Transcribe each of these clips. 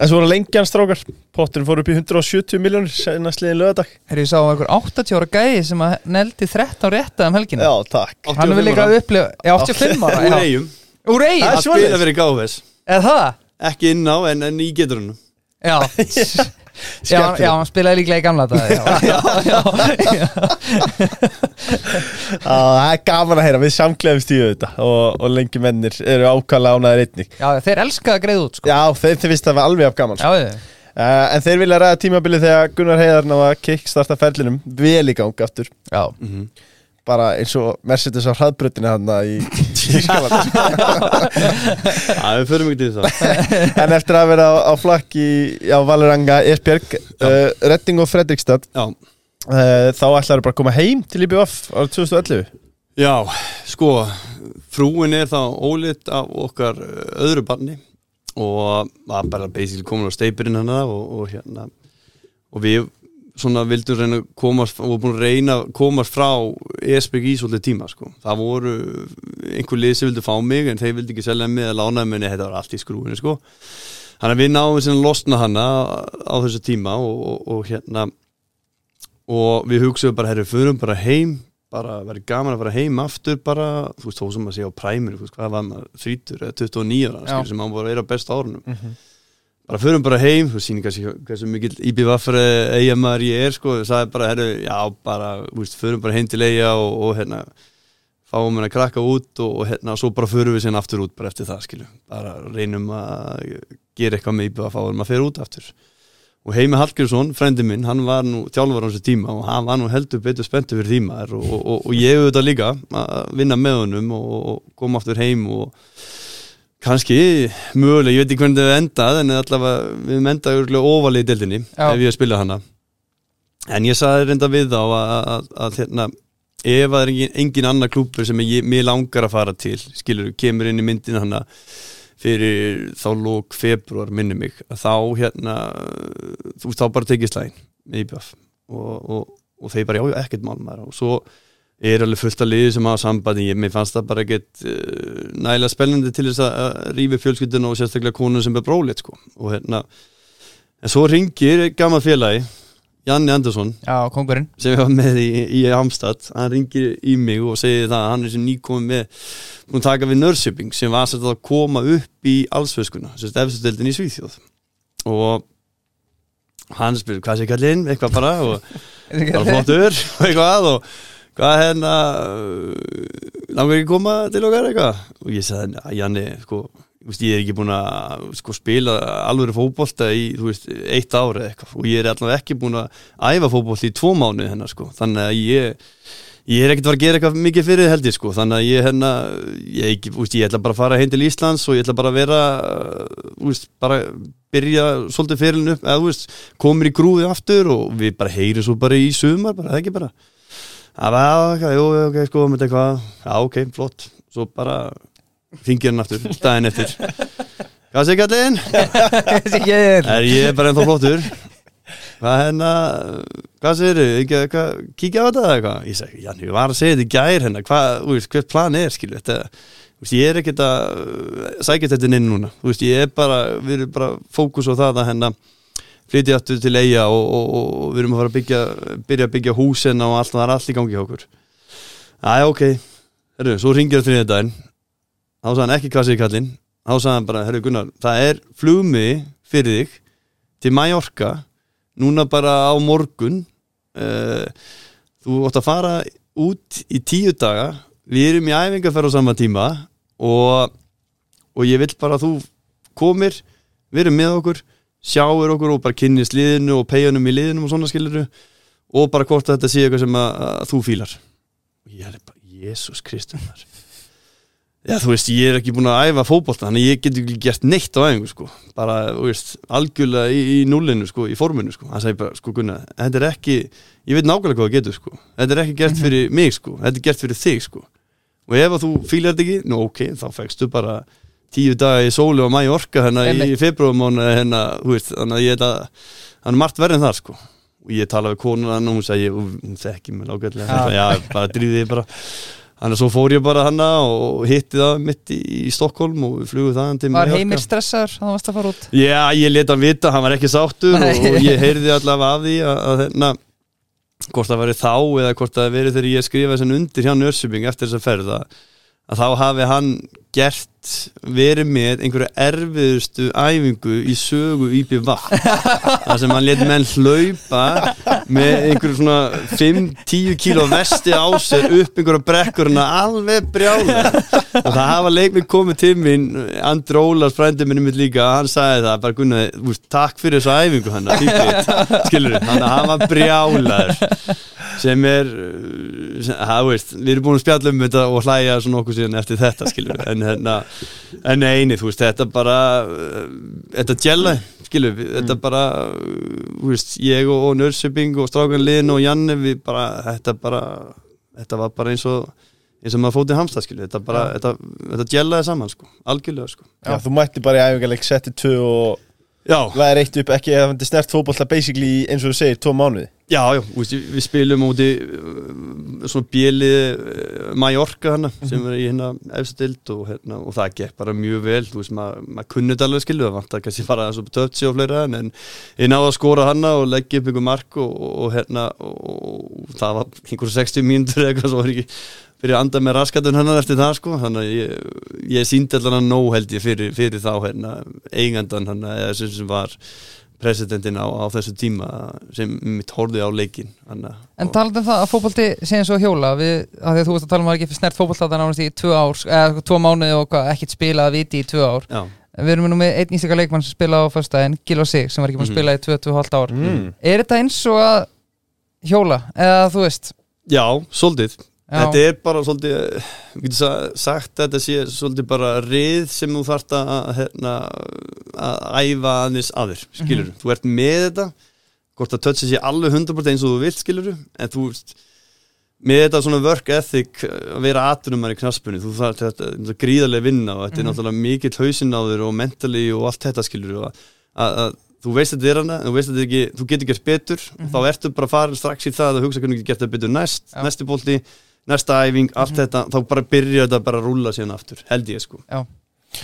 En svo voru lengjan strákar. Potturinn fór upp í 170 miljónir Senast liðin lögadag Herri, ég sá einhver 80 ára gæði sem að neldi 13 rétta um helgina? Já, takk. Hann vil líka upplifa, já 85 ára Úr eigum Úr eigin, Það er spila fyrir gáfes eða það? Ekki inn á en, en í geturunum. Já Já, já, hann spilaði líklega í gamla dag Það er gaman að heyra Við samkleðumst í þetta Og, og lengi mennir eru ákvæmlega ánaðir einnig. Já þeir elskaði að greiða út sko. Já, þeir, þeir finnst það var alveg af gaman Já, já, Uh, en þeir vilja ræða tímabilið þegar Gunnar Heiðar ná að kickstarta ferlinum vel í gang aftur. Já. Bara eins og Mercedes á hraðbrutinu hann í Þýskalandi Það við förum ekki til það en eftir að vera á, á flakk í á Valuranga, Esbjörg uh, Redding og Fredrikstad uh, þá ætlaður bara að koma heim til IBF árið 2011 Já, sko frúin er þá ólitt af okkar uh, öðru barni og var bara basically komin á steipirinn hana og, og hérna og við svona vildum reyna komast og búin að reyna komast frá ESBG í svolítið tíma sko. Það voru einhver lið sem vildi fá mig en þeir vildi ekki selja mig að lána mig en þetta var allt í skrúinu sko. Þannig að við náum að losna hana á þessu tíma og, og, og hérna og við hugsaðum bara, herru, förum bara heim bara verið gaman að fara heim aftur bara, þú veist, þó sem að sé á præminu þú veist, hvað var maður, 30 eða 29 ára Já. skilur, sem hann voru að vera besta árunum bara förum bara heim, þú sýnir kannski hversu mikil IBVFR eigamæður ég er sko, það er bara, herru, já, bara veist, förum bara heim til eiga og, og hérna fáum henni að krakka út og, og hérna, svo bara förum við sérna aftur út bara eftir það, skilju, bara reynum að gera eitthvað með en maður fer út aftur. Og Heimi Hallgrímsson, frendi minn, hann var nú þjálfur á þessu tíma og hann var nú heldur betur spenntu fyrir tímaður og, og, og ég þetta líka að vinna með honum og, og koma aftur heim og kannski mögulega, ég veit ekki hvernig það endað en allavega við mendaði örgulega óvalið í deildinni Já. ef ég spilaði hana. En ég saði reynda við þá að, hérna, ef það er engin, engin annar klúpur sem ég, mér langar að fara til skilur, kemur inn í myndin hana fyrir þá lók februar minni mig, að þá hérna þú veist þá bara tekið slægin með IBF og, og, og þeir bara já, já, ekkert mál maður. Og svo er alveg fullt af liði sem hafa sambandi ég, mér fannst það bara ekkert uh, nægilega spennandi til þess að að rífi fjölskylduna og sérstaklega konu sem er brólit sko. og hérna en svo ringir gammal félagi Janni Andersson já, sem ég var með í, í Amstad. Hann ringir í mig og segir það að hann er sem nýkomið með að taka við Nörsjöping sem var að koma upp í allsvöskuna, sem er efstudeldin í Svíþjóð. Og hann spyrir hvað sé kallinn, eitthvað bara og bara flottur og eitthvað og hvað hérna langar ekki koma til okkar eitthvað? Og ég sagði, "Ná, Janni, sko veist, ég er ekki búin að sko, spila alveg fótbolta í þú veist, eitt ári eitthvað. Og ég er allavega ekki búin að æfa fótbolta í tvo mánu hennar sko, þannig að ég ég er ekkert að gera eitthvað mikið fyrir held ég sko. Þannig að ég hérna ég, úst, ég ætla bara að fara heim til Íslands og ég ætla bara að vera úst, bara byrja svolítið veist, komir í grúði aftur og við bara heyrum svo bara í sumar bara, það var, jú, ok, sko, með þetta eitthvað. Já, ok, flott, svo bara fingir hann aftur, daginn eftir. Hvað segir kallinn? ég er ég bara ennþá flottur? Hvað hérna hvað segir eitthvað kíkja á þetta eða eitthvað, ég segi, já, ég var að segja þetta í gær hérna, hvað, hvert plan er skilu, þetta, veist, ég er ekkert að sækja þetta inn núna, veist, ég er bara við erum bara fókus á það að hérna flytja aftur til eiga og, og, og, við erum að fara að byggja, byrja að byggja húsin og allt, það er allt í gangi hjá okkur. Æja, ok, herru, svo ringir það þriðja daginn. Þá sagði hann ekki hvað segir kallinn þá sagði hann bara, herru Gunnar, það er flugmi fyrir þig til Mallorca. Núna bara á morgun uh, þú ótt að fara út í tíu daga. Við erum í æfingarferð á sama tíma og, og ég vil bara að þú komir, við erum með okkur sjáur okkur og bara kynnist liðinu og peiðunum í liðinum og svona skiluru og bara hvort að þetta sé eitthvað sem að, að þú fílar. Og ég er bara, Jésús Kristus Já, þú veist, ég er ekki búin að æfa fótbolta þannig ég get ekki gert neitt á æfingu sko. bara, þú veist, algjörlega í, í nullinu, sko, í forminu, sko. Hann segi bara, sko Gunnar, þetta er ekki ég veit nákvæmlega hvað það getur, sko. Þetta er ekki gert fyrir mig, sko, þetta er gert fyrir þig, sko. Og ef að þú fílar þetta ekki, nú ok þá fegstu bara tíu daga í sóli og mæi orka hérna í Einmitt. februarmánu hérna, þannig að ég að hann er margt verið en það, sko og ég tala við konuna hann og hún segi, hún þekki mig lágætlega, Já. bara dríði bara Þannig að svo fór ég bara hana og hitti það mitt í, í Stokkólm og við flugum það til Var heimir stressaður að það varst að fara út Já, ég leta hann vita, hann var ekki sáttur Nei. og, ég heyrði allavega af því að, að hérna, hvort það væri þá eða hvort það verið þegar ég skrifaði undir hjá Nörsubing eftir ferð að, að þá hafi hann gert verið með einhverju erfiðustu æfingu í sögu IPV þar sem hann let menn hlaupa með einhverju svona 5-10 kíló vesti á sér upp einhverju brekkurina alveg brjála og það hafa leikmið komið til mín Andri Ólars frændi minni mitt líka hann sagði það, bara gunnaði, úst, takk fyrir þessu æfingu hann, skilur hann var brjálaður sem er ha, veist, við erum búin að spjalla um þetta og hlæja svona okkur síðan eftir þetta skilur en, hérna, en eini, þú veist, þetta bara uh, þetta gæla, skilur við þetta bara, þú veist, ég og, og Nörsöping og Strákan Linn og Janne við bara, þetta bara þetta var bara eins og eins og maður fótið hamstað, skilur við, þetta bara þetta, þetta gælaði saman, sko, algjörlega, sko. Já, þú mætti bara í æfingarleik setti tvö og væri eitt upp ekki ef hann snert fótbolta basically eins og þú segir, tvo mánuði Já, já, við spilum úti uh, svona bjeli uh, Mallorca hana sem er í hérna efstild og, hérna, og það gekk bara mjög vel þú veist, maður ma kunni þetta alveg skilu það vant að kannski fara svo tötsi og fleira en, en ég náði að skora hana og leggja upp einhver mark og, og, og hérna og, og það var einhverju 60 mínútur eða eitthvað svo var ekki fyrir að anda með raskatun hennar eftir það sko þannig að ég, ég síndi allan að nóg held ég fyrir, fyrir þá hérna eigandan hann eða sem sem var presidentin á, á þessu tíma sem mitt horfið á leikin Anna, En talandi um það að fótbolti sé eins og hjóla við, að því að þú veist að tala um að það er ekki snert fótbolta það nánast í tvö ár, eða tvö mánuði og hvað, ekkert spilað að viti í tvö ár Já, Við erum nú með einn ístika leikmann sem spilaði á fyrstæðin, Gil og Sig, sem var ekki búin að Mhm. spila í 2-2,5 ár mm. Er þetta eins og að hjóla, eða þú veist já svolítið. Þetta er bara svolítið við getum sa- sagt að þetta sé svolítið bara rið sem þú þarft að hérna, að æfa aðeins aður skilur, þú ert með þetta hvort að toucha sé alveg 100% eins og þú vilt skilur, en þú með þetta svona work ethic að vera aðrumar í knaspunni þú þarf þetta, þetta gríðarlega vinna og þetta er náttúrulega mikill hausinn á þér og mentally og allt þetta skilur að, að, að þú veist þetta er hana, þú veist þetta ekki þú getur gert betur, þá ertu bara farin strax í það að hugsa hvernig þú getur gert það betur næst næsti bolti, næsta æfing, allt þetta þá bara byrja þetta bara að rúlla síðan aftur held ég sko, Já,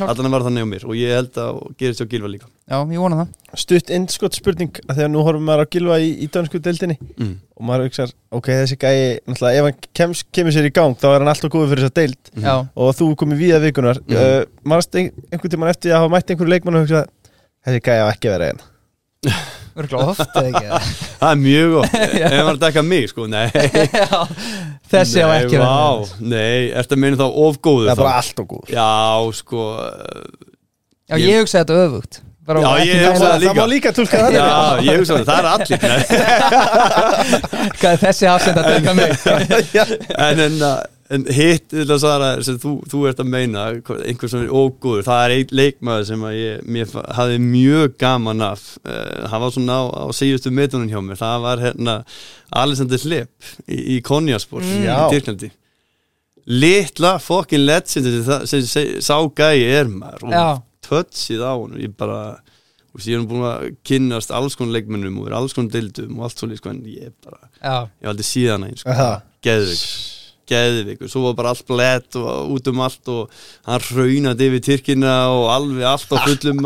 allan var þannig á mér og ég held að gerist hjá Gilva líka. Já ég vona það. Stutt innskott spurning að þegar nú horfum maður að gilva í, í dansku deildinni mm. og maður hugsa, ok, þessi gæi náttúrulega, ef hann kems, kemur sér í gang þá er hann alltaf góður fyrir þessa deild. Já, og þú komið víða vikunar mm. Uh, mannst ein, einhvern tímann eftir að hafa mætt einhverju leikmann og hugsa, þessi gæi á ekki að vera einn örgulega oft eða ekki? Það er mjög gott, ef hann er að dekka mig sko, nei. Já, Þessi á ekki að vá, Nei, ertu að meina þá of góður það er bara allt og góður. Já, sko Já, ég hugsa þetta öfugt. Bara Já, ég hugsa það. það líka. má líka tólka það Já, ég hugsa það, það er allir. Hvað er þessi afsend að teka mig? En, en, en hitt til að svara sem þú, þú ert að meina einhver sem er ógóður, það er einn leikmaður sem að ég, mér hafði mjög gaman af, uh, hann var svona á, á síðustu metunum hjá mér, það var hérna Alexander Hlepp í, í Konjaspor Mm. í. Tyrklandi. Litla fokkin legend sem, það- sá gæi er maður. Og touchið á hann ég bara þú veist, ég nú búin að kynnast alls konar leikmennum og alls konar deildum og allt svolítið sko, en ég bara, Já, ég valdi síðan einn sko, Aha. Geðvik geðvik og svo var bara allt blett og út um allt og hann raunaði yfir Tyrkina og alveg allt á fullum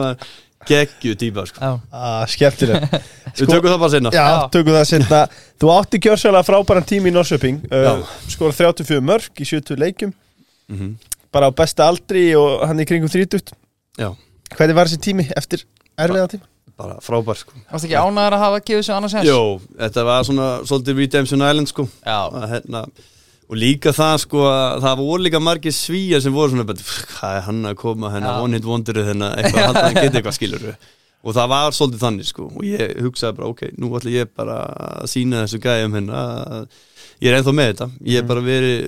geggju típa sko. ah, skemmtileg við tökum það bara senna Já, Já. tökum það sinna Þú átti kjörsvælega frábæran tími í Norsöping Já. uh, Skora 34 mörg í 70 leikjum mm Bara á besta aldri og hann í kringum 30 já, Hvernig var þessi tími eftir erfiða tíma? bara frábær sko. Varst ekki ánæður að hafa gefið sér annars? Jó, þetta var svona svolítið Redemption Island sko Já, að, hérna, og líka það sko að það voru líka margir svíjar sem voru svona bara, "Pff, hvað er hann að koma hennar Já. one hit wonderu þennan eitthvað halda hann geti eitthvað skilur og það var svolítið þannig sko. Og ég hugsaði bara ok, nú ætla ég bara að sína þessu gæjum hennar að ég er ennþá með þetta, ég hef bara verið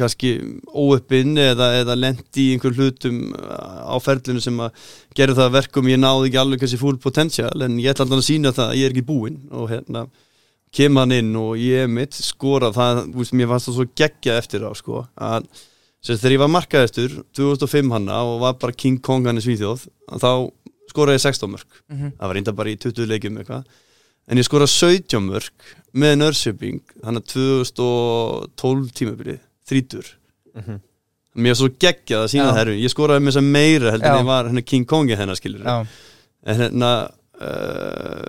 kannski óöppinn eða, eða lendi í einhver hlutum á ferlinu sem að gera það að verkum ég náði ekki alveg kannski full potential en ég ætla alltaf að sína það að ég er ekki búinn og hérna kem hann inn og ég mitt skora það, veist, mér fannst það svo geggjað eftir á sko, að sem þegar ég var markaðistur 2005 hanna og var bara King Kong hann í Svíþjóð þá skoraði ég 16 mörg Mhm. það var reynda bara í 20 leikjum eitthvað. En ég skoraði 17 mörg með Nörsjöping hann að 2012 tímabilið, 30 mér er svo geggjað að sína herru ég skoraði þess að meira heldur Já. en ég var King Kongi hennar skilur Já, en hérna uh,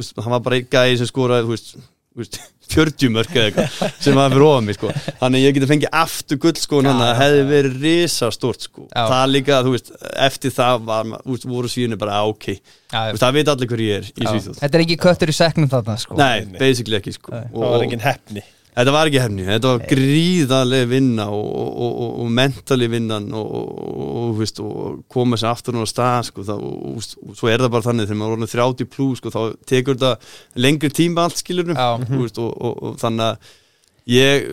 úst, hann var bara einn gæði sem skoraði þú veist, veist, 40 mörk eða eitthvað sem var fyrir ofan mig sko. Þannig ég geti fengið aftur gull sko að já, hefði já. verið risa stort sko. Já. það líka, þú veist, eftir það var, veist, voru svíðinu bara "Ah, ok. Veist, það veit allir hver ég er í. Svíþjóð. Þetta er ekki köttur í seknum þarna sko. Nei, basically ekki sko. Það var engin hefni Þetta var ekki hefni, þetta var gríðarlega vinna og, og, og, og mentali vinnan og, og, og, og koma sér aftur á stað sko, það, og, og, og svo er það bara þannig þegar maður er orðin 30 plus sko, þá tekur þetta lengri tíma allt skilur Já. veist, og, og, og þannig að ég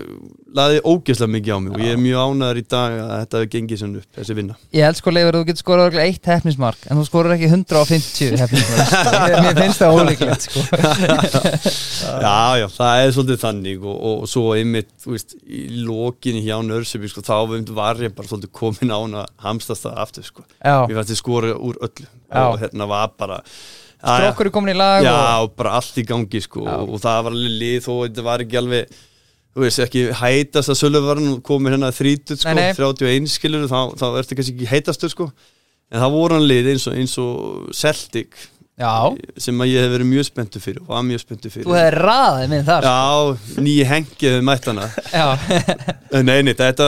laði ógeðslega mikið á mig og ég er mjög ánæður í dag að þetta hefur gengið sem upp, þessi vinna Ég held sko leifur að þú getur skorað örugglega eitt hefnismark en þú skorur ekki 150 hefnismark sko. Mér finnst það ólíklegt sko Já, já, það er svolítið þannig og, og, og svo einmitt, þú veist, í lokinni hjá Nörseby, sko, þá var ég bara svolítið komin á hana hamstast það aftur, sko. Já, Ég fætti skora úr öllu Já. og hérna var bara strókur er komin í lag Já, og... bara allt í gangi, sko Já. og, og það var lið þó þetta var ekki alveg þú veist, ekki hætast að Sölöfarn og komið hérna þrítut, sko, Nei, nei. 31 skilur, þá, þá ertu kannski ekki hætastur, sko. En það voru hann lið eins og, eins og Celtic Já, sem að ég hef verið mjög spenntu fyrir og var mjög spenntu fyrir. Þú hefði raðið minn þar sko. Já, nýji hengið mætt hana. Já, Nei, nei, þetta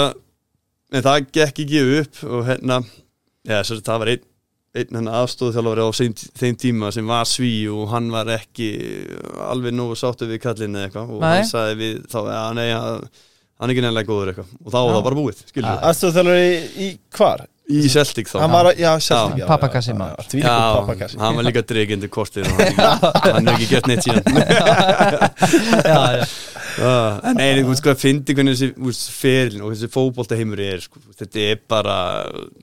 en það gekk ekki upp og hérna já, svo, það var einn einn aðstóðþjálfari á þeim, þeim tíma sem var sví og hann var ekki alveg nógu sáttu við kallinu eða eitthvað og Nei. hann sagði við þá, já, nei, að, hann er ekki nefnilega góður eitthvað. Og þá var það bara búið, Aðstofþjálfur í, hvar? í Celtic þá. Hann var, að- já, Celtic já, Pappakassi, já, já, pappakassi. hann var líka dreigindi kortið og hann, hann er ekki gett neitt síðan. Já, já. Ah, en einu, þú veist hvað, fyndi hvernig þessi ferilin og þessi fótbolta heimur er sko, þetta er bara,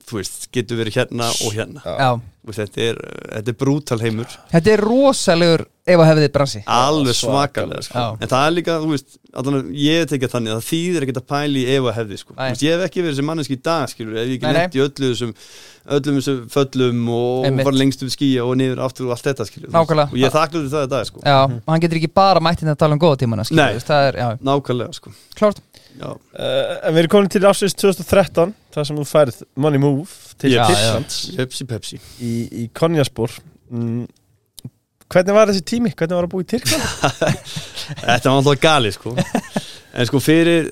þú veist, getur verið hérna og hérna já. Þetta er, þetta er brútal heimur. Þetta er rosalegur ef að hefði þið bransi. Alveg svakalega, sko. En það er líka, þú veist, allan, ég tekja þannig að það þýðir ekkert að pæli í ef og hefði sko. Veist, ég hef ekki verið sem manneski í dag skilur, ef ég ekki nefnt í öllu þessum öllum þessum föllum og bara lengst um skýja og niður aftur og allt þetta skilur, og ég þakklur það í dag sko. Já, hann getur ekki bara mættinn að tala um góða tímana Nei. er, já, nákvæmlega sko. klárt. Já. Uh, en við erum komin til ásins 2013 þar sem þú færð Money Move til Tyrklands Pepsi. Pepsi. Í, í Konjaspor. Mm, hvernig var þessi tími? hvernig var að búa í Tyrkland? Þetta var alltaf gali sko. En sko fyrir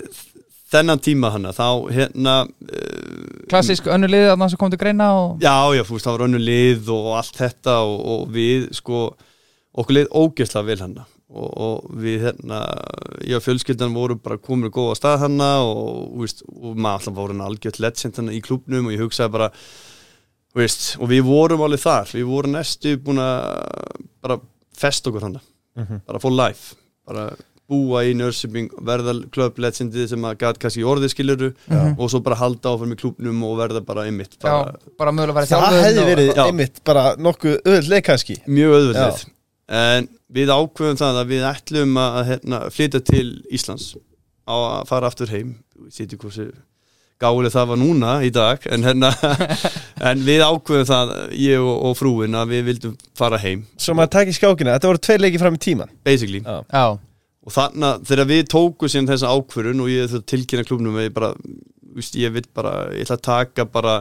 þennan tíma hana þá hérna uh, Klassísk önnu liðið að það sem kom til greina og... Já, já, veist, það var önnu lið og allt þetta og, og við sko okkur leið ógeðslega vel hana og, og við hérna ég og fjölskyldan voru bara komin að góða stað hana og, veist, og maður alltaf voru hann algjört legend hana í klubnum og ég hugsaði bara veist, og við vorum alveg þar. Við vorum næstu búin að bara fest okkur hana bara for life. Bara búa í Nörsiping, verða club legendið sem að gæt kannski orðið skiluru Mhm. og svo bara halda áfram í klubnum og verða bara einmitt bara Já, bara mögulega að vera það hefði verið einmitt bara nokkuð öðuleg kannski. Mjög auðvöldið en við ákveðum það að við ætlum að hérna, flytja til Íslands. Á að fara aftur heim. Við sýtum hversu gálega það var núna í dag en, hérna, en við ákveðum það ég og, og frúin að við vildum fara heim. Svo maður takk í skákina, þetta voru tveir leiki fram í tíman basically. Já. Já, og þannig að þegar við tókum síðan þessa ákvörun og ég þurfti að tilkynna klubnum að ég bara, víst, ég vil bara ég ætla að taka bara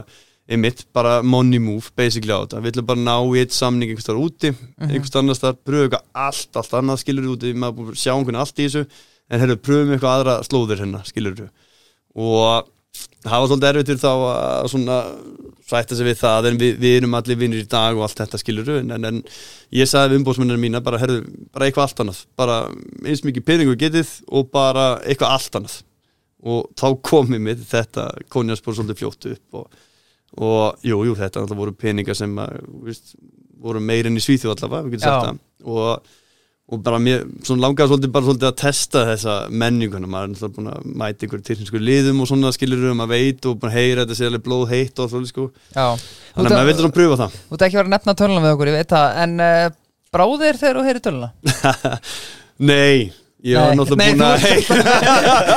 einmitt, bara money move basically á þetta. Við ætlum bara að ná í eitt samning einhvers þar úti einhvers annars þar, pröfu eitthvað allt allt annað skilur úti, maður búin að sjá einhvern allt í þessu. En herru, pröfum eitthvað aðra slóðir hérna skilur og það var svolítið erfitt fyrir þá að svona sætta sig við það en við, við erum allir vinnir í dag og allt þetta skilur en, en, en ég sagði við umbóðsmennina mína bara, herru, bara eitthvað allt annað. Bara eins mikið peningu getið og bara eitthvað allt annað. Og þá komið mér þetta konjaspor svolítið fljóttu upp og, og jú, jú, þetta alltaf voru peningar sem að, víst, voru meir enn í Svíþjóð allavega, við getum sagt Já. það. Og, og bara mér, svona langaði svolítið bara svolítið að testa þessa menninguna, maður er náttúrulega búin að mæta einhverju tilhinsku liðum og svona skilur um að veit og bara heyra þetta sé alveg blóð heitt og svona sko, já. Þannig að maður vildi svona pröfa það. Þú ert ekki verið að nefna töluna við okkur, ég veit það En uh, bráðir þegar þú heyri töluna? Nei, Ég var náttúrulega búin að heyra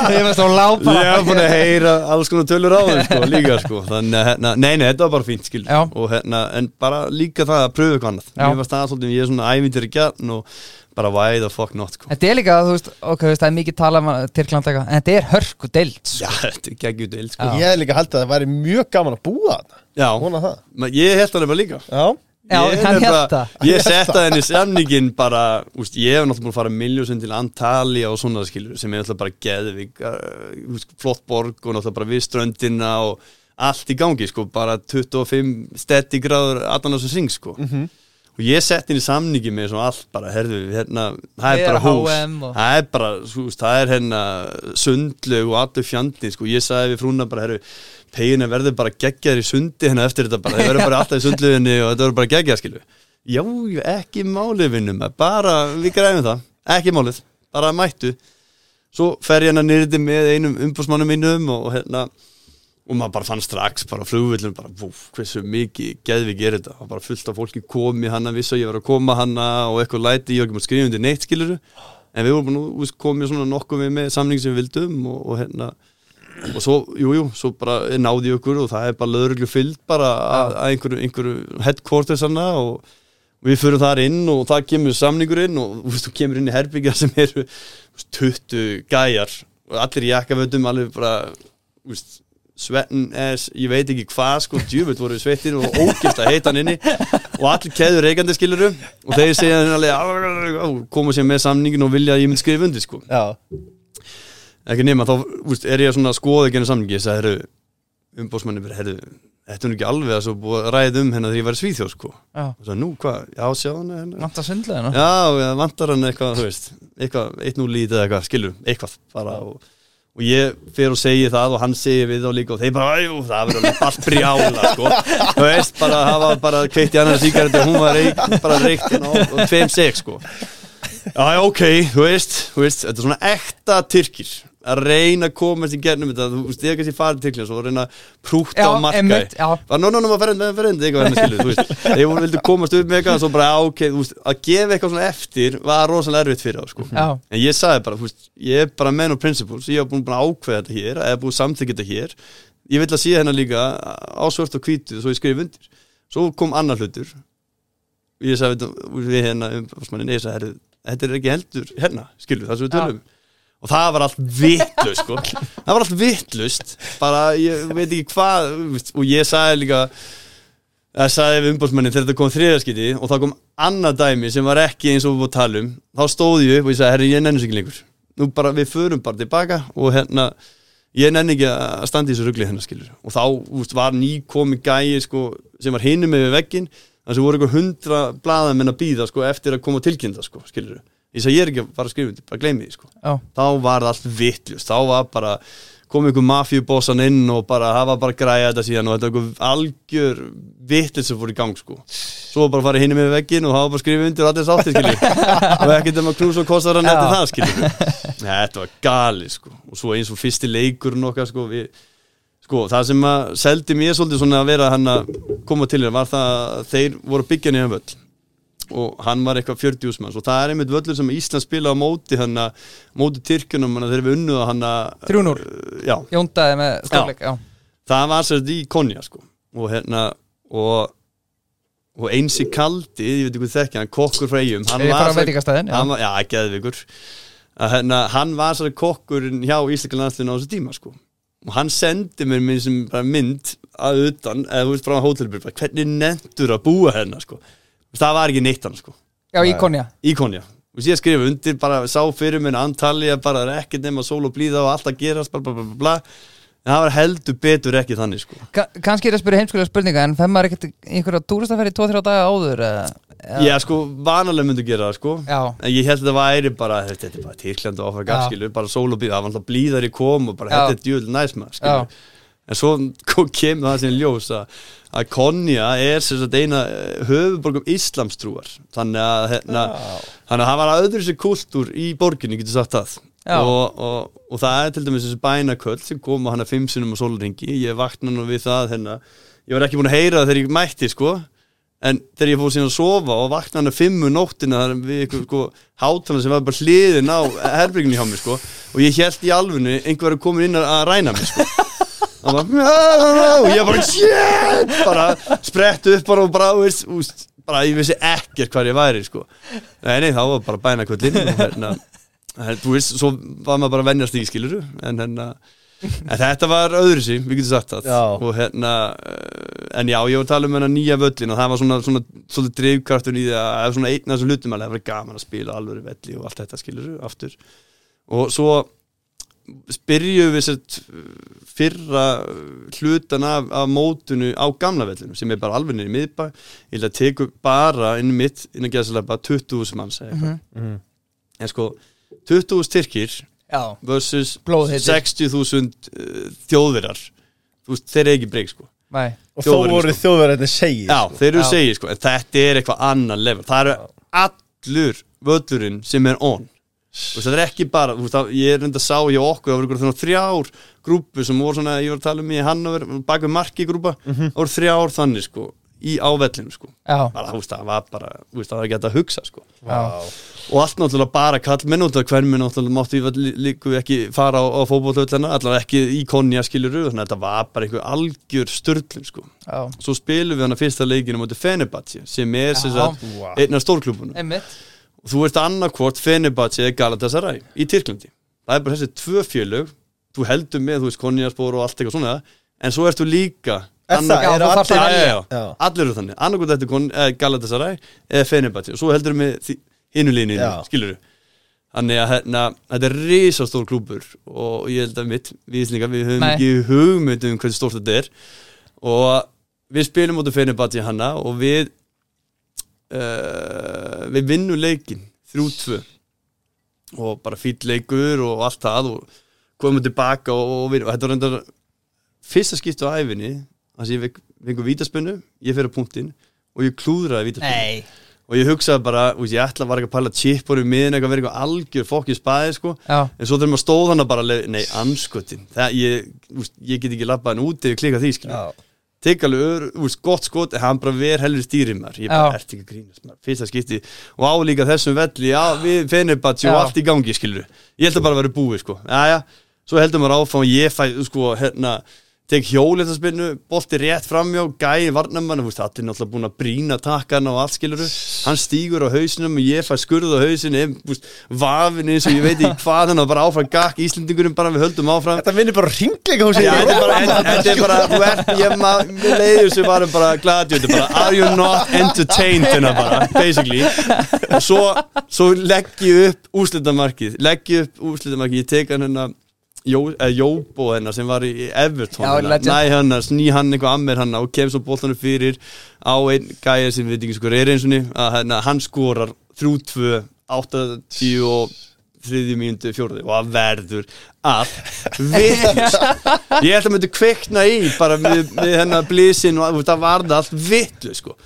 Ég var búin að heyra alls konar tölur á þeim sko, líka sko. Þannig að hérna, nei, nei, þetta var bara fínt skil. Og hérna, en bara líka það að pröfu eitthvað annað. Já. Mér var það svolítið, ég er svona ævindir í gjarn og bara why the fuck not sko. Þetta er líka, þú veist, ok, þú veist, það er mikið tala um Tyrkland eitthvað, en þetta er hörku deild sko. Já, þetta er geggjut deil sko. Já. Ég hef líka haldið að það væri mjög gaman að búa þarna. Já, það. Ég held það bara líka. Já, Já, Ég hann hélt það. Ég setta henni samningin bara úst, Ég hef náttúrulega búin að fara miljósinn til Antalya og svona skilur sem er náttúrulega bara geðvik uh, flott borg og náttúrulega bara við ströndina og allt í gangi sko bara 25 steady gráður allan á þessu syng sko Mhm. Og ég sett henni samningi með svona allt bara herðu, hérna, það er bara hús. Og- það er bara, veist, það er hérna sundlög og allur fjandi sko, ég sagði við frúna bara, herru pegina verður bara geggjaður í sundi hérna eftir þetta bara, þeir verður bara alltaf í sundlöginni og þetta verður bara geggjað, skilu já, já, ekki málið vinnum bara, við græfum það, ekki málið. Bara mættu. Svo fer ég hérna nýrði með einum umbúsmannum mínum og hérna og maður bara fann strax bara flugvillum bara, vúf, hversu mikið geðvik er þetta? Og bara fullt af fólki komi hana vissi að ég var að koma hana og eitthvað læti ég var ekki múið skrifa undir neitt skiluru en við vorum nú komið svona nokkuð með, með samning sem við vildum og, og hérna og svo, jújú, jú, svo bara náði ég okkur og það er bara löðruglu fyllt bara að, að einhverju, einhverju headquarters hana og við fyrir þar inn og það kemur samningur inn og þú kemur inn í herbyggja sem eru þú veist, 20 gæjar og allir í jakkafötum alveg bara veist, svetten es, ég veit ekki hvað sko, djúvöld voru sveittir og ógist að heita hann inni. Og allir keður reykandi skiluru og þeir segja hann alveg koma sér með samningin og vilja að ég myndi skrifa undir sko. Já, ekki nema, þá úst, er ég svona að skoða henni samningi, ég sagði, umbósmanni herru, þetta er ekki alveg að svo búið að ræða um henni þegar ég var í Svíþjóð sko, Já, og svo nú, hvað, já, sjá hann henni vant að sundlega nú já, vantar hann eitthvað, þú veist eitthvað, eitt nú lítið eitthvað, skilur eitthvað, bara, og, og ég fer og segi það og hann segi við þá líka og þeir bara, æjú, það verður allt brjála sko, þú veist, bara hafa bara kveikt í annar síkært og hún var reik, bara reikt hérna og, og tveim seg, sko. Já, ok, þú veist, þú veist, þetta er svona ekta tyrkir að reyna að komast í gernum þetta, þú veist, ég kannski farið til Tyrklands og reyna að prúta á markaði einmitt, já. bara, no, no, no, maður ferðin, eitthvað hérna skilu, þú veist, þeir voru vildu komast upp með eitthvað og svo bara, ok, þú veist, að gefa eitthvað svona eftir var rosalega erfitt fyrir þá, sko. Já, en ég sagði bara, þú veist, ég er bara menn og principles, ég hef búin bara að ákveða þetta hér eða búin samþykja þetta hér. Ég vil að sé hérna líka á svört og hvítu svo ég skrif undir, svo kom annar hlutur. Ég sagði við, við hérna, um, ég þetta er ekki heldur hérna, skilu, það sem við tölum og það var allt vittlust sko. það var allt vittlust bara, ég veit ekki hvað og ég sagði líka það sagði við umbóðsmennin þegar þetta kom þriðarskiti og það kom annað dæmi sem var ekki eins og við búið að tala um þá stóði ég upp og ég sagði, herri, ég nenni sig ekki lengur. Nú bara, við förum bara tilbaka og hérna, ég nenni ekki að standa í þessu rugli hennar skilur og þá úst, var ný komi gæi sko, sem var hinum með veggin þannig sem voru eitthvað hundra blaðamenn að býða sko, eftir að koma tilkynna sko, skilur ég sagði, ég er ekki að fara að skrifa undir, bara gleymi því sko. Þá var það allt vittlust þá var bara, kom einhver mafjubossan inn og bara, var bara að græja þetta síðan og þetta var einhver algjör vittlust sem fór í gang sko. Svo bara farið hinni með veggin og var bara að skrifa undir og allir sátti skilju og ekkert um að knúsa og kostar hann eftir það skilju þetta var gali sko. Og svo eins og fyrsti leikurinn okkar sko við Sko, það sem að seldi mér svolítið svona að vera hann að koma til þér var það að þeir voru að byggja nýjan völl og hann var eitthvað 40 úsmanns og það er einmitt völlur sem Ísland spila á móti hann að móti Tyrkjunum þeir við unnuða hann að 3-0. Já, Jóndaði með stofleik, já. það var sérst í Konja sko. Og hérna og, og einsi kaldi, ég veit ekki hvað þekki hann kokkur frá eigum hann var, að hérna, hann var sérst kokkurinn hjá Íslika landslinu á þessu tíma sko. Og hann sendi mér minn sem mynd að utan, eða þú veist frá hótelbyrg hvernig nendur að búa hérna sko það var ekki neitt hann sko. Já, í Konja. í Konja og ég skrifa undir, bara sá fyrir minn antalja, bara er ekkert nema sól og blíða og allt að gerast, bla bla bla bla, bla. en það var heldur betur ekki þannig sko. Ka kannski er að spyrja heimskulega spurninga en fem maður ekkert í einhverja túristaferð í 2-3 daga áður eða, eða, Já, sko, vanalega myndi gera það, sko. Já. En ég held að þetta væri bara, þetta er bara Tyrkland og áfæra Já. skilu, bara sól og blíða. Það var alltaf blíðar í kom og bara, þetta er djúvel næs maður, skilu En svo kom- kemur það sem ljós að, að Konja er sem sagt eina eh, höfuborgum islamstrúar Þannig að, hérna, þannig að það var öðru sér kultúr í borginni, getur sagt það. Og, og, og það er til dæmis þessi bænaköll sem kom á hana fimm sinnum á sólringi Ég vakna nú við það, hérna. Ég var ekki búin að heyra það þegar ég mætti, sko. En þegar ég fór síðan að sofa og vakna hann að fimmu nóttina þar við ykkur sko hátalan sem var bara hliðin á herbyggjunni hjá mér sko. Og ég held í alfunni einhver er komin inn að að ræna mig sko og ég bara shit! Bara sprett upp bara og bara, veist, veist, bara ég vissi ekkert hvað ég væri sko. Nei, nei, þá var bara bæna kvöldin og hérna, þú veist, svo var maður bara að venjast í skiluru en hérna En þetta var öðru sí, við getum sagt það. Já. og hérna, uh, en já, ég var að tala um hérna nýja völlin og það var svona, svona svolítið drifkartun í því að það var svona einn af þessum hlutum alveg, það var gaman að spila alvöru velli og allt þetta skilur aftur. Og svo spyrjum við sett fyrra hlutan af, af mótunu á gamla vellinu sem er bara alveg niður í miðbæ. Ég vil að teku bara inn mitt inn að gera svolítið bara 20.000 manns eða eitthvað. Mhm. en sko 20.000 tyrkir Já, versus Blóðheitir. 60.000 uh, veist, þeir eru ekki breyk sko. Nei. Og þó voru sko. þjóðverðarnir segið já, þeir eru segið sko, en þetta er eitthvað annan level, það eru allur völlurinn sem er on og það er ekki bara, veist, það, ég er reynda að sá hjá okkur, það voru ykkur svona þrjár grúpu sem voru svona, ég var að tala um í Hannover bak við marki grúpa, það voru þrjár þannig sko, í ávellinu sko. Bara, veist, það var bara, veist, það var ekki að hugsa sko. Já, og allt náttúrulega bara hverjum náttúrulega mátti við lí- líku ekki fara á, á fótbollhöllina allavega ekki í konja skiluru þannig að þetta var bara einhver algjör störtlun sko. já. Svo spilum við hana fyrsta leikinu mútið Fenerbahce sem er Vá. einn af og þú ert annarkvort Fenerbahce eða Galatasaray í Tyrklandi. Það er bara þessi tvö fjölög þú heldur með, þú veist, konjaspor og allt eitthvað svona en svo ertu líka Er annar- það, þú þarft allir að já, já, allir eru þannig, annarkvort kon, eh, Galatasaray eða Fenerbahce. Og svo heldur við með hinulínu, skilur þannig að hérna, þetta er risastór klúbur og ég held að mitt við Íslingar, við höfum Nei. ekki hugmynd um hversu stórt þetta er. Og við spilum út af Fenerbahce hana og við uh, við vinnum leikin 3-2 og bara fýll leikur og allt það og komum tilbaka og, og, við, og þetta var reyndar fyrsta skiptu á æfinni þannig að ég fekk- fengur vítaspunnu ég fyrir á punktinn og ég klúðraði vítaspunnu Nei. Og ég hugsaði bara, ég ætla að vera ekki að pæla chipur í miðin eitthvað, vera eitthvað algjör fokkið spæði sko. Já, en svo þegar maður stóð hann bara leið, nei, anskotin það, ég, ég get ekki labbað hann úti og klika því, skilja Já. tek alveg, ör, úst, gott skot en hann bara ver heldur stýrið mér ég bara, ert ekki grínast maður, fyrsta skipti. Og álíka þessum velli, já, við Fenerbahce og Já. allt í gangi, skilju ég held að bara vera búið, sko, já, já svo heldur maður áfram og ég fæ, sko, hérna tek hjólið það spilnu, bolti rétt framjá gæi varnamann, allir náttúrulega búin að brína takkan og allt skiluru hann stígur á hausinum og ég fæ skurð á hausin vafin eins og ég veit ekki hvað hann og bara áfram gakk, Íslendingurum bara við höldum áfram. Þetta vinnir bara ringleika hús Já, þetta er bara, en- þetta er bara, þú ert, ég maður, við leiðum sem varum bara gladi, are you not entertained, hérna bara, basically, og svo, svo legg ég upp úrslitamarkið, legg ég upp úrslitamarkið, ég tek hann eh, Jóbo hennar sem var í Everton, hennar, legend. næ hennar, sný hann eitthvað að mér hennar og kem svo boltanum fyrir á einn gæja sem við veit ekki sko er eins og að hérna, hann skorar 3-2, 80 og þriðju mínútu fjórði og það verður að vittlust ég held að myndi kveikna í bara við, við hennar blísin og það var það allt vittlust sko.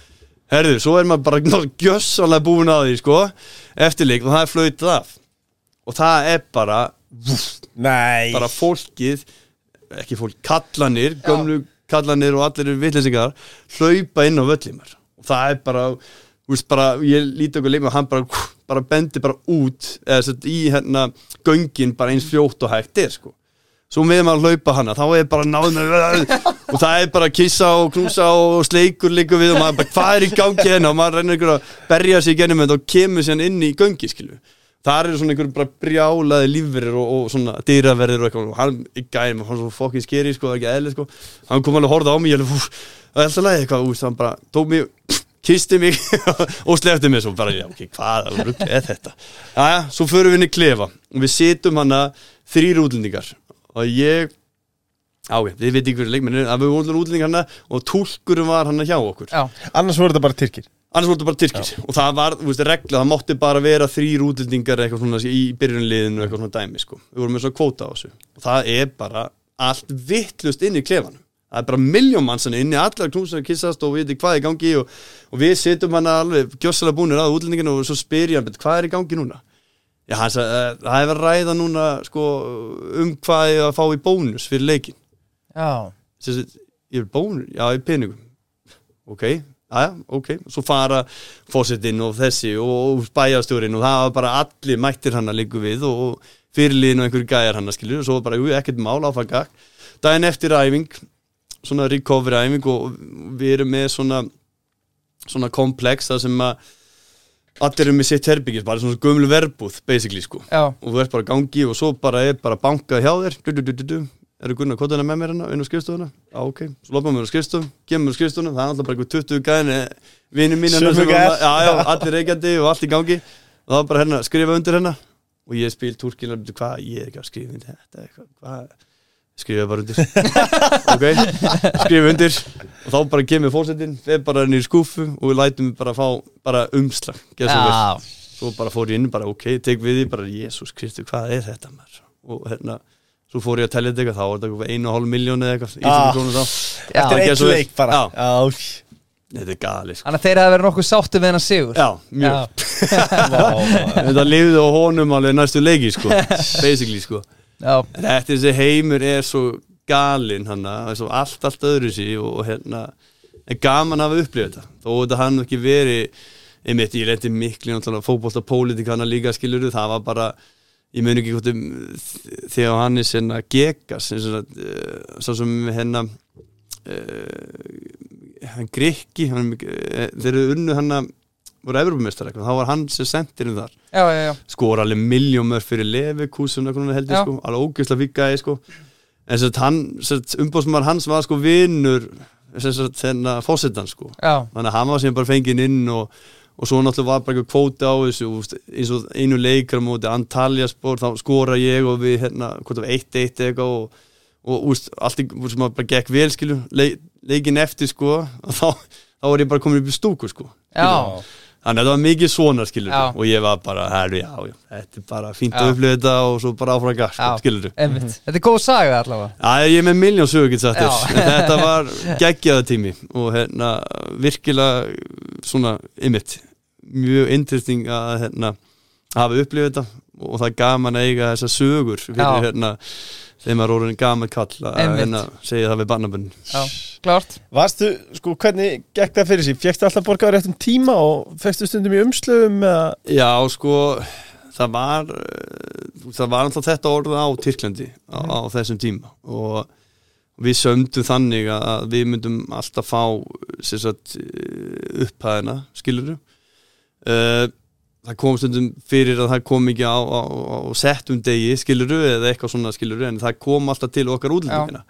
Herðu, svo er maður bara gjössanlega búin að því sko eftirleik og það er flautað af. Og það er bara Nei. Bara fólkið ekki fólk, kallanir, gömlu kallanir og allir eru vitleysingar hlaupa inn á völlimar og það er bara, þú veist bara ég líti okkur leikma og hann bara, bara bendi bara út eða sett í hérna göngin bara eins fljótt og hægt er sko. Svo með maður að hlaupa hana, þá er bara náð með og það er bara að kissa og knúsa og sleikur líka við og maður bara, hvað er í gangi hérna? Og maður reynir ykkur að berja sig í gennum þetta og kemur sér inn í göngi skilu þar eru svona einhver bara brjálaði lífverir og, og svona dýraverðir og eitthvað. Og hann í gæðum, hann svo fokkin skeri sko, það er ekki eðli sko, hann kom alveg að horfa á mig ég það er alltaf lægi eitthvað. Úst, hann bara tók mig, kisti mig og slefti mig svo bara, já ok, hvað er þetta, já já, svo förum við inn í klefa. Og við situm hana þrýr útlendingar. Og ég á ég, við veitum hverju leikmenn að við vorum útlendingar hana og túlkurum var hana hjá okkur. Já, Annars voru þetta bara tyrkir annars voru þetta bara tyrkir. Og það var, þú veist, regla, það mátti bara vera þrýr útlendingar eitthvað svona í byrjunliðinu eitthvað svona dæmi, sko, við vorum með svona kvóta á þessu. Og það er bara allt vittlust inn í klefanum, það er bara miljón mannsann inni, allar knúsar kissast og við veitum hvað er í gangi og, og við sittum hann alveg gjössalega búinir að útlendinginu og svo spyr ég hann, "Bet, hvað er í gangi núna? Já, hann sagði, "Eh, það hefur ræða núna, sko, um hvað ég að fá í bónus fyrir aðja, ok, svo fara fósitinn og þessi og, bæjastjórin og það var bara allir mættir hann að líku við og, fyrirliðin og einhverju gæjar hann að skilju og svo bara, jú, ekkert mál áfaka daginn eftir æfing svona recovery æfing og við erum með svona svona komplex það sem að allir eru með sitt herbyggis, bara svona gömlu verbúð basically sko, Já, og þú ert bara gangi og svo bara er bara bankað hjá þér du, du, du, du, du. Eru Gunnar Kotana með mér hérna á skrifstofuna, já ok, svo lopum við á skrifstofun kemur við á skrifstofuna, það er alltaf bara eitthvað 20 gæðin vinið mín gæjar. já, já, allir reykjandi og allt í gangi. Og það var bara hérna, skrifa undir hérna. Og ég spil túrkilega, hvað, ég er ekki að skrifa undir þetta, eitthvað, hvað? Skrifa bara undir. Ok, skrifa undir. Og þá bara kemur fórsetin, þeir bara niður í skúfu og við lætum bara fá bara umslag, geða svo vel svo bara fór ég inn bara ok, tek við því bara Jésús Kristu, hvað er þetta maður? Og hérna, svo fór ég að tellja þetta eitthvað þá var þetta eitthvað einu og hálf miljón eða eitthvað Ah. krónur þá, já. Eftir gerðu eitt leik bara. Þetta er gali sko. Þannig að þeir hafa verið nokkuð sáttu við hennar sigur. Já, mjög, þetta lifði á honum alveg næstu leiki sko, basically sko. Já, þetta þessi heimur er svo galinn hann er svo allt, allt öðru sí og, og hérna, er gaman að hafa upplifað þetta. Þó þetta hann ekki verið einmitt, ég lendi miklu fótbolta pólitíkana líka skiluru, það var bara ég mun ekki hvort um þegar hann er eins og uh, svo sem hérna uh, hann Grikki hann, uh, þeir eru unnu hann að voru Evropamestar eitthvað, þá var hann sem sendir um þar. Já, já, já. Skora alveg miljómör fyrir Levikúsun heldur sko, alveg ógeðslega vikkaði sko. En sagt hann, umbóðsmaður hans var sko vinnur þennan fósettan sko. Já, þannig að hann var sem bara fenginn inn og, og svo náttúrulega var bara eitthvað kvóti á þessu úst, eins og einu leikar móti Antalya spór, þá skora ég og við hérna, hvort af 1-1 eitthvað og, og úst, allt sem bara gekk vel skilu, Le, leikin eftir sko og þá, þá var ég bara komin upp í stúku sko. Já, Þannig að þetta var mikið svona skilur. Já. og ég var bara, herru, já, já, þetta er bara fínt Já. að upplifa þetta og svo bara áfram gas, sko, Já. skilur einmitt. Þetta er góð saga allavega. Já, ég er með miljón sögur get sagt en þetta var geggjaða tími og hérna, virkilega svona, ymmit, mjög interesting að hérna, hafa upplifað þetta og það er gaman að eiga þessa sögur fyrir hérna, þegar maður orðin gaman kall að hérna, segja það við bannabunn. Já, klárt. Varstu, sko, hvernig gekk það fyrir sig? Fjekstu alltaf borgaður réttum tíma og fekstu stundum í umslöfum eða? Já, sko það var eh, það var alltaf þetta orðið á Tyrklandi á, á þessum tíma og við sömdum þannig að við myndum alltaf fá sem sagt, upphæðina skilur uh, það kom stundum fyrir að það kom ekki á, á, á settum degi skiluru eða eitthvað svona skiluru en það kom alltaf til okkar útlendingina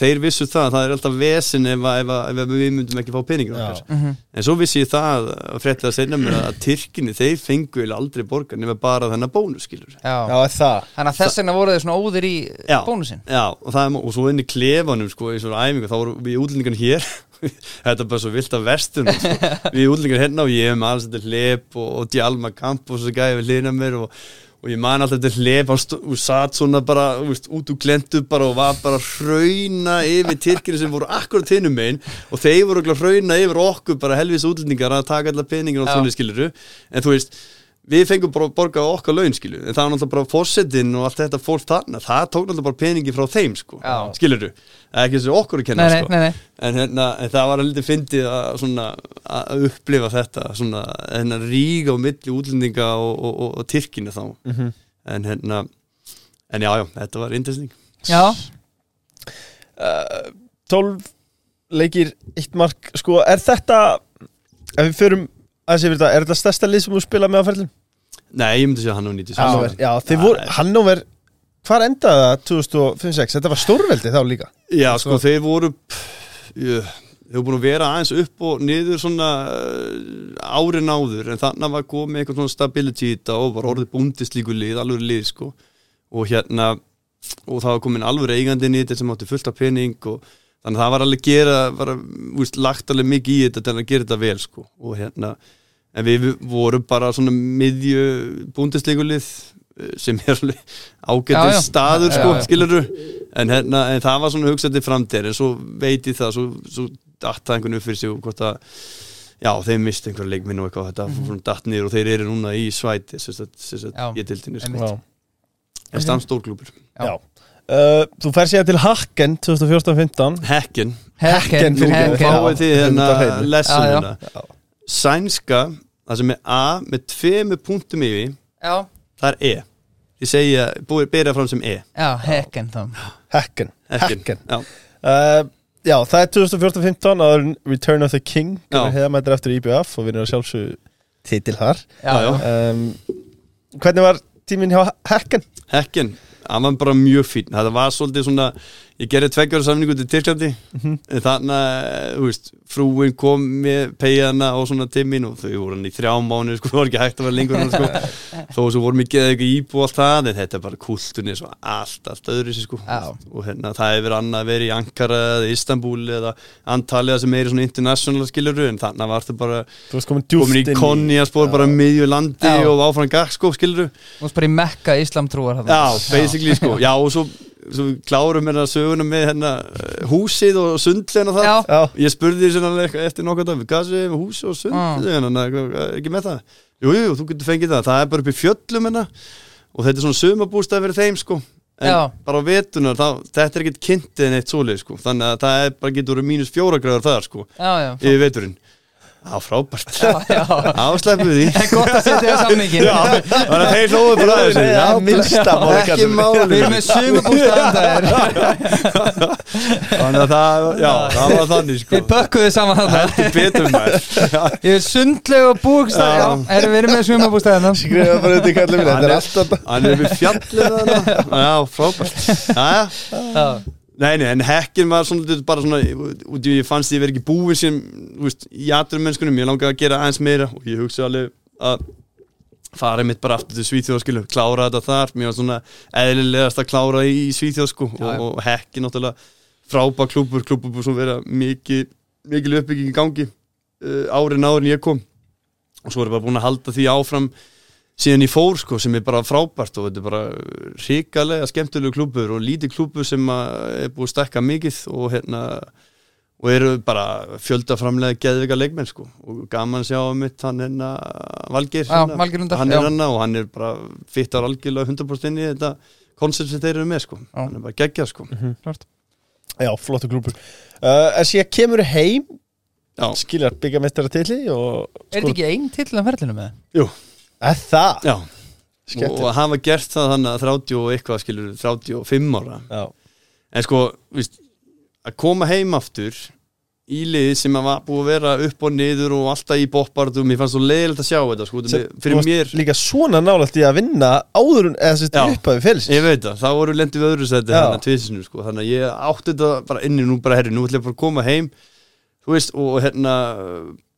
þeir vissu það, það er alltaf vesin ef, að- ef, að- ef að við myndum ekki fá Já. okkar Mhm. En svo vissi ég það að fréttlega segna mér að Tyrkinni, þeir fengu aldrei borgar nema bara þennan bónus, skilur. Já, Já, er það þannig að þess vegna voru þið svona óðir í Já. bónusinn Já, og, það, er- og svo inn í klefanum, sko, í svona æfingu, þá voru við útlendingan hér, þetta er bara svo vilt af vestunum, sko. við útlendingan hérna og ég hef með alls þetta hlep og, og Djalma Kamp og gæði við hlýna mér og, og ég man alltaf þetta stó- og satt svona bara, veist, út úr glendu bara og var bara hrauna yfir Tyrkinni sem voru akkurat hinnum megin og þeir voru hrauna yfir okkur bara helvis útlendingar að taka allar peningin og svona skiluru, en þú veist, við fengum bara að borga okkar laun skilu en það var náttúrulega bara fórsetin og allt þetta fólk þarna það tók náttúrulega bara peningi frá þeim sko. Já. skilur du, ekki þessu okkur að kenna Nei, sko. nei, nei. En, hérna, en það var að lítið fyndið að, svona, að upplifa þetta svona, hérna ríga á milli útlendinga og, og, og, og Tyrkina þá. Mhm. en hérna en já, já, þetta var interesting Já, 12 leikir, eitt mark. Sko, er þetta Ef við förum aðeins yfir þetta Er þetta stærsta lið sem þú spila með á ferlin? nei, ég myndi segja hann og nýtti Hannover, já, þið voru. Hannover Hvar endaði það 2005-06? Þetta var stórveldi þá líka Já, sko, þeir voru ég, þeir voru búin að vera aðeins upp og niður svona uh, árin áður en þannig var komið eitthvað svona stability í þetta og var orðið búndist líku lið, alveg lið sko og hérna og það var komin alveg eigandi þetta sem átti fullt af pening og þannig að það var alveg gera var, úst, lagt alveg mikið í þetta til að gera þetta vel sko og hérna en við vorum bara svona miðju búndisleikulið sem er alveg Já, já. ágættis staður Já, sko, já. skilurðu en, hérna, en það var svona hugsað til framtíðar en svo veit ég það, svo, svo datt það einhvern upp fyrir sig og hvort að já, þeir misti einhverja leikminn og eitthvað þetta mm datt niður og þeir eru núna í svæti Já. ég tildinni sko. Einmitt. Já, en stann stórklúpur já. Uh, Þú fer síðan til Hacken 2014-15 Hekken Hekken, Nú fyrir Hekken. Já, fáið höfum hérna hérna Sænska, það sem er A með tveimu punktum yfir Já, það er E. Ég segja, búið byrja fram sem E. Já, hekken þá. Hacken Já, uh, Já, það er 2014-15 áður en Return of the King Já. Hefða mættir eftir IBF og við erum að sjálfsög titil þar. Já, Já, já. um, Hvernig var tíminn hjá Hacken? Hekken, hann var bara mjög fín Það var svolítið svona Ég gerði tveggjára samningu til Tyrklandi. Mhm. en þannig að, þú veist, frúin kom með peiðana og svona tímin og þau voru hann í þrjá mánu, sko, það var ekki hægt að vera lengur hann, sko, þó svo voru mikið eða eitthvað íbú og allt það, en þetta er bara kultunni svo allt, allt öðru sér, sko. Já. og hérna, það hefur annað að vera í Ankara eða Istanbul eða Antalya sem er í svona international skiluru, en þannig var þetta bara komin í inn konjaspor, bara miðju landi Já. og áfram gakk, sko, skiluru Klárum hérna söguna með hérna eh, húsið og sundlegin og það Já, Já, Ég spurði því svona eftir nokkuð dag Hvað séu með húsið og sundlegin mm. ekki með það. Jú, jú, þú getur fengið það. Það er bara upp í fjöllum hérna. Og þetta er svona sumabústað fyrir þeim sko. En Já. bara á vetunar, þá, þetta er ekkert kyntið neitt svoleið sko. Þannig að það er bara getur verið mínus fjóra gráður þar sko já, já. Yfir veturinn Já, frábært. Já, já. Við því. En gott að setja það samningin Já, þannig að þeir hlóðu bara að þessu. Nei, það er minnsta máli Ekki máli Við erum með sumabústaðan Þannig að það, já, það var þannig sko. Þeir pökkuðu saman þarna. Heldur betur maður. Ég er sundleg og búkstað Já. Já, erum við erum með sumabústaðan skrifa bara þetta í kallum minn Þetta er allt þetta Hann er við fjallið þarna. Já, frábært. Já, Já, nei, nei, en hekkin var svona bara svona, í ég fannst ég verið ekki búið sem, þú veist, í aturmennskunum ég langaði að gera aðeins meira og ég hugsa alveg að fara mitt bara aftur til Svíþjóðskilu, klára þetta þar. Mér var svona eðlilegast að klára í Svíþjóð sko Já, og, og hekkin náttúrulega frábær klúpur, klúpur búið svona vera mikið, mikil uppbygging í gangi uh, árin árin ég kom. Og svo er bara búin að halda því áfram síðan ég fór sko sem er bara frábært og þetta er bara ríkalega skemmtilegu klúpur og lítið klúpur sem að er búið að stekka mikið og hérna og eru bara fjöldaframlega geðvika leikmenn sko og gaman að sjá um mitt hann hérna Valgeir Já, hérna, Lundar, hann er hann og hann er bara fittar algjörlega 100% inn í þetta koncept sem þeir eru með sko. Já. hann er bara geggjað sko. Klart. Já, flottu klúpur uh, En síðan kemur heim já, Skiljar byggamestara tilli og Er þetta ekki einn til að ferlinu með? jú, Er það? já Skemmtilegt. og var gert það þannig að 30 og eitthvað skilur 35 ára Já, en sko, víst, að koma heim aftur í lið sem að var búið að vera upp og niður og alltaf í boppardum, ég fannst svo leiðilegt að sjá þetta sko, Sem- þetta fyrir þú varst mér Líka svona nálægt í að vinna áður en eða sérst Já. upphæfi félsins ég veit það, þá voru lendið við öðru seti Já. þannig að tvisinu, sko, þannig að ég átti þetta bara inni nú bara herri, nú ætlum ég bara að koma heim þú veist, og hérna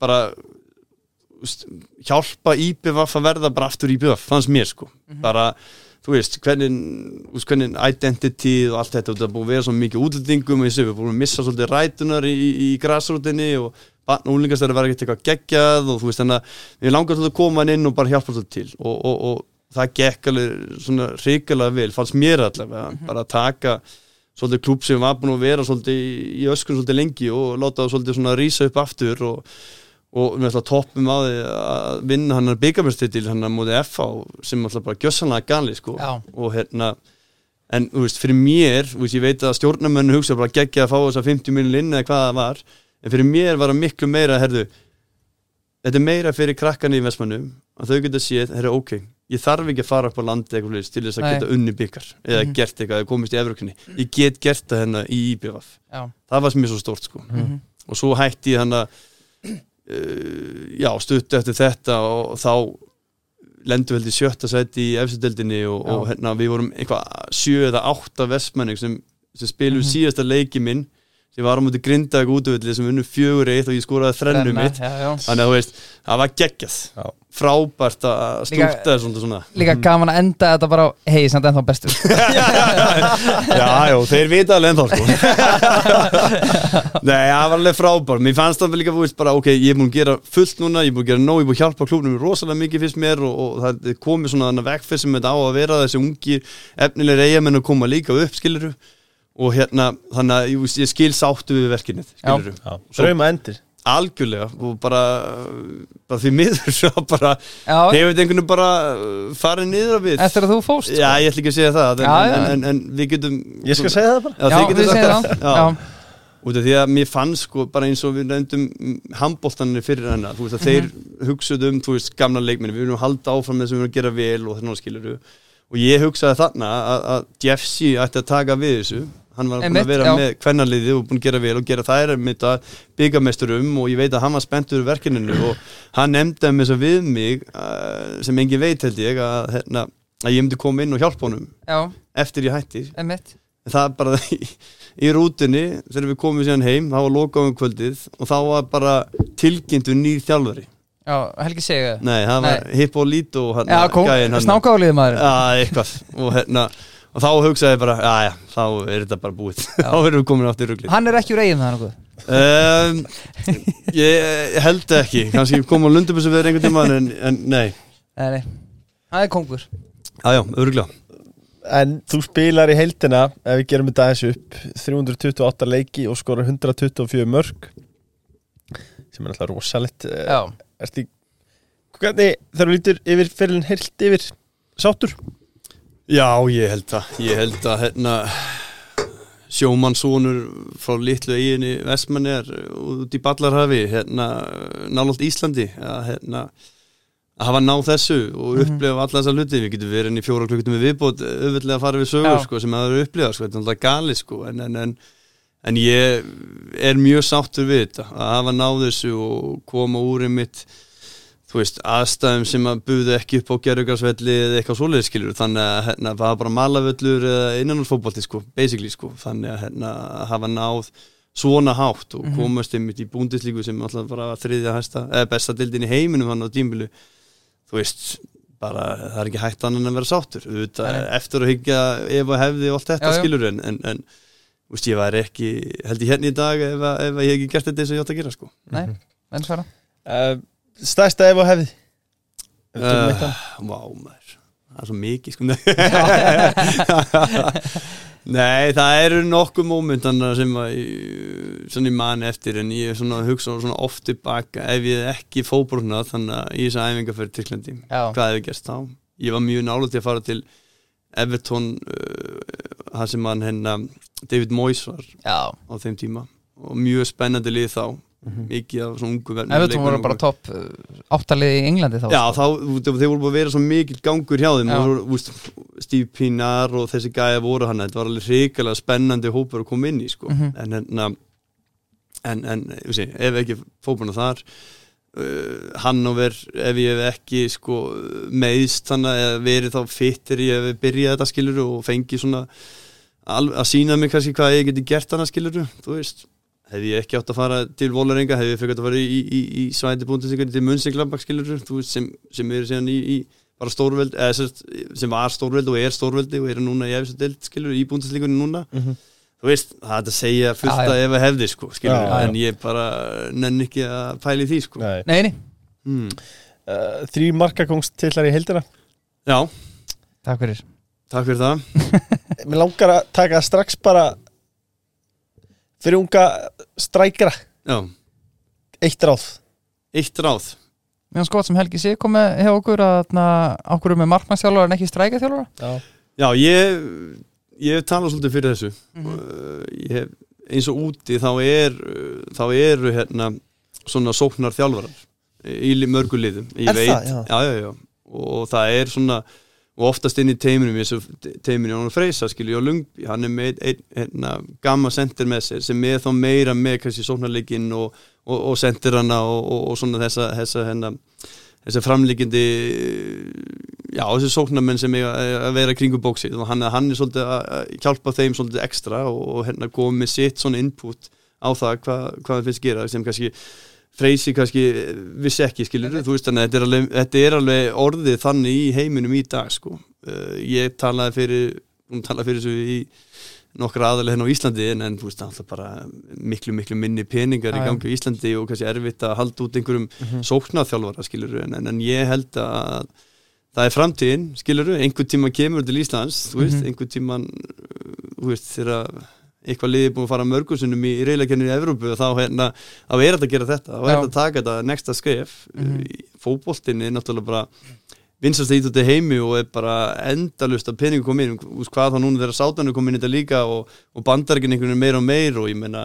bara hjálpa IBVF að verða bara aftur IBVF, fannst mér sko. Bara, þú veist, hvernig hvernig identity og allt þetta er búið að vera svo mikið útlendingum við búin að missa svolítið rætunar í, í, í grasrútinni og úlingastæri var ekkert eitthvað geggjað og þú veist, þannig að við langar svolítið að koma inn og bara hjálpa svolítið til og, og, og það gekk alveg svona hrikalega vel, fannst mér allavega bara að taka svolítið klúb sem var búin að vera svolítið í, öskun svolítið lengi og láta það svolítið svona rísa upp aftur og og við ætlum að toppum á því að vinna hann byggamestitill hann að móti FH sem alltaf bara gjössanlega gali sko Já. og hérna en þú veist, fyrir mér, þú veist, ég veit að stjórnarmennu hugsa bara geggja að fá þess að 50 miljonar inn eða hvað það var, en fyrir mér var það miklu meira, herðu þetta er meira fyrir krakkan í Vestmannum að þau geta séð, herru, ok ég þarf ekki að fara upp á landi eitthvað til þess að Nei. geta unni byggar eða Mhm. gert eitthvað, eða komist í Evrókunni ég get gert það hérna í IBF Já, það var sem mér svo stórt sko Mhm. og svo hætti ég hann að já, stuttu eftir þetta og þá lendum við held í sjötta sæti í efstu-deldinni og, og hérna, við vorum eitthvað sjö eða átta vestmenning sem, sem spilum Mhm. síðasta leiki minn sem var á múti grindaði útvöldi sem unnu fjögur eitt og ég skoraði þrennu mitt já, já. þannig að þú veist, það var geggjað Já. frábært að Líka- stúkta svona, svona. Líka gaman að enda þetta bara Hei, samt ennþá bestur já, já, þeir vita alveg ennþá sko. Nei, það var alveg frábær Mér fannst það líka, þú veist, bara, ok, ég er búin að gera fullt núna, ég er búin að gera nóg, ég er búin að hjálpa klúbnum rosalega mikið fyrst mér og, og það komið svona þannig vegfið sem þetta á að vera þessi ungi efnilegir að og hérna, þannig að ég, ég skil sáttu við verkinni, skiluru Já. Drauma endir. Algjörlega og bara, bara því miður svo bara hefur þetta einhvern veginn bara uh, farið niður á við? Eftir að þú fóst sko. Já, ég ætla ekki að segja það en, Já, já. En, en, en við getum Ég skal segja það bara. Já, Já, við sagt segjum það. Já. Já, út af því að mér fannst sko bara eins og við nefndum handbóltanir fyrir hennar. Þú veist að þeir hugsuðu um þú veist gamla leikminni, við viljum halda áfram þess að við viljum gera vel og þannig skilur og ég hugsaði þarna að, að Jeff C ætti að taka við þessu hann var búin að vera já. með kvennarliði og búin að gera vel og gera þær með þetta byggamesturum og ég veit að hann var spenntur í verkininu og hann nefndi með að við mig uh, sem engin veit held ég að, hérna, að ég myndi koma inn og hjálpa honum já, eftir ég hætti. Emitt En það bara í, í rútunni þegar við komum síðan heim, þá var lokaðum kvöldið og þá var bara tilkynntu nýr þjálfari. Já, Helgi segja það. Nei, það var gæinn hann- snákáliði maður. Já, eitthvað. Og, hérna, og þá hugsaði ég bara, já, já, þá er þetta bara búið. Þá erum við komin átt í ruglið. Hann er ekki úr eigin það nokkuð um, Ég held ekki. Kannski koma á lundubussu við einhvern tíma en, en nei, Nei, nei, það er kongur. Já, já, öruglega En þú spilar í heildina Ef við gerum þetta aðeins upp 328 leiki og skora 124 mörg Sem er alltaf rosalegt Eh, Já, Ertu í Hvernig þú lítur yfir fyrirlin heilt yfir Sáttur? Já, ég held það Ég held að hérna sjómannsónur frá litlu eiginni Vestmanni er út í Ballarhafi hérna nálátt Íslandi að hérna að hafa náð þessu og upplefa alla þessa hluti. Við getum verið inn í fjóra klukkutum við viðbót auðvitað að fara við sögur sko, sem að það eru upplifað sko, þetta er alltaf gali sko, en, en, en, en ég er mjög sáttur við þetta að hafa náð þessu og koma úr einmitt þú veist, aðstæðum sem að buðu ekki upp á gerðugarsvelli eða eitthvað svoleiðis skilur þannig að hérna, það var bara malavöllur eða innanúrsfótbolti sko, basically sko. Þannig að hérna, hafa náð svona hátt og komast einmitt í búndislíku sem alltaf bara var þriðja hæsta eða besta dildin í heiminum hann á tímbilu þú veist, bara það er ekki hægt annan en að vera sáttur. Auðvitað, eftir að hyggja ef og hefði og allt þetta skilur en, en, en þú veist, ég væri ekki held ég hérna í dag ef, að- ef að ég hef ekki gert þetta eins og ég átt að gera sko. Nei, stærsta ef og hefði Uh, annað. Vá maður. Það er svo mikið sko. Nei, það eru nokkuð mómentana sem að ég- svona ég man eftir en ég er svona að hugsa svona oft tilbaka ef ég ekki fóbrúna þannig að í þess að æfinga fyrir Tyrklandi hvað hefði gerst þá? Ég var mjög nálega til að fara til Everton uh, það sem hann hennar David Moyes var Já, á þeim tíma. Og mjög spennandi lið þá mikið af svona ungu verðnum ef þú voru bara topp uh, áttalið í Englandi þá Já, sko. þá, þeir voru að vera svo mikill gangur hjá þeim og, Steve Pinar og þessi gæja voru hann þetta var alveg hrikalega spennandi hópur að koma inn í sko. Mhm. en, en, en, en ég sé, ef ekki fókbuna þar uh, Hannover ef ég hef ekki sko, meðst þannig að verið þá fittir ég hef byrjað þetta skilur og fengi svona að sína mig kannski hvað ég geti gert hana skilur þú veist hef ég ekki átt að fara til Vólarenga hef ég fekk að fara í, í, í svæti búndinsingar til Mönsinglambak skilur þú veist sem, sem eru síðan í, í bara stórveld, eða sem var stórveld og er stórveldi og eru núna í skilur í búndinsingunni núna Mhm. þú veist, það er að segja fullt Já, já. að ef að hefði sko, skilur Já, já. en ég bara nenn ekki að pæli því sko Nei. Nei, mm. Uh, Þrý markakóngstillar í heildina Já, takk fyrir takk fyrir það Mér langar að taka strax bara fyrir unga strækra Já, eitt ráð eitt ráð Mér finnst gott sem Helgi sé komið hjá okkur að okkur með markmannstjálfara en ekki strækaþjálfara Já. Já, ég, ég hef talað svolítið fyrir þessu uh, ég hef, eins og úti þá er uh, þá eru hérna svona sóknar þjálfarar í li- mörgu liðum ég Er veit, það? Já. já, já, já. og það er svona og oftast inn í teiminum eins og teimin Jónar Freysa skilju og Lungby, hann er með einn hérna, gamma sendir með sér sem er þá meira með kannski sóknarleikin og, og, og sendirana og, og, og svona þessa, þessa hérna þessi framlíkindi já, þessi sóknarmenn sem eiga að vera kringu bóksið og hann, hann er svolítið að hjálpa þeim svolítið ekstra og, hérna komið sitt svona input á það hvað það finnst gera sem kannski freysi kannski vissi ekki skilur þú veist þannig að þetta er alveg, þetta er alveg orðið þannig í heiminum í dag sko. uh, ég talaði fyrir hún talaði fyrir þessu í nokkra aðalega hérna á Íslandi en, en þú veist alltaf bara miklu miklu minni peningar Já, í gangi á Íslandi og kannski erfitt að halda út einhverjum Mhm. sóknarþjálfara skilur en, en, en ég held að það er framtíðin skilur einhver tíma kemur til Íslands þú veist, Mhm. einhver tíma þú veist þegar eitthvað liðið búin að fara mörgursunum í, í reyðleikenninu í Evrópu og þá hérna, þá er þetta að gera þetta. Þá er þetta að taka þetta nexta skref. Mm Mhm. fótboltin er náttúrulega bara vinsast ít út í heimi og er bara endalust að peningu koma inn. Úst, hvað þá núna þegar sátanu kom inn í þetta líka og, og bandargin einhvern veginn meira og meir og ég menna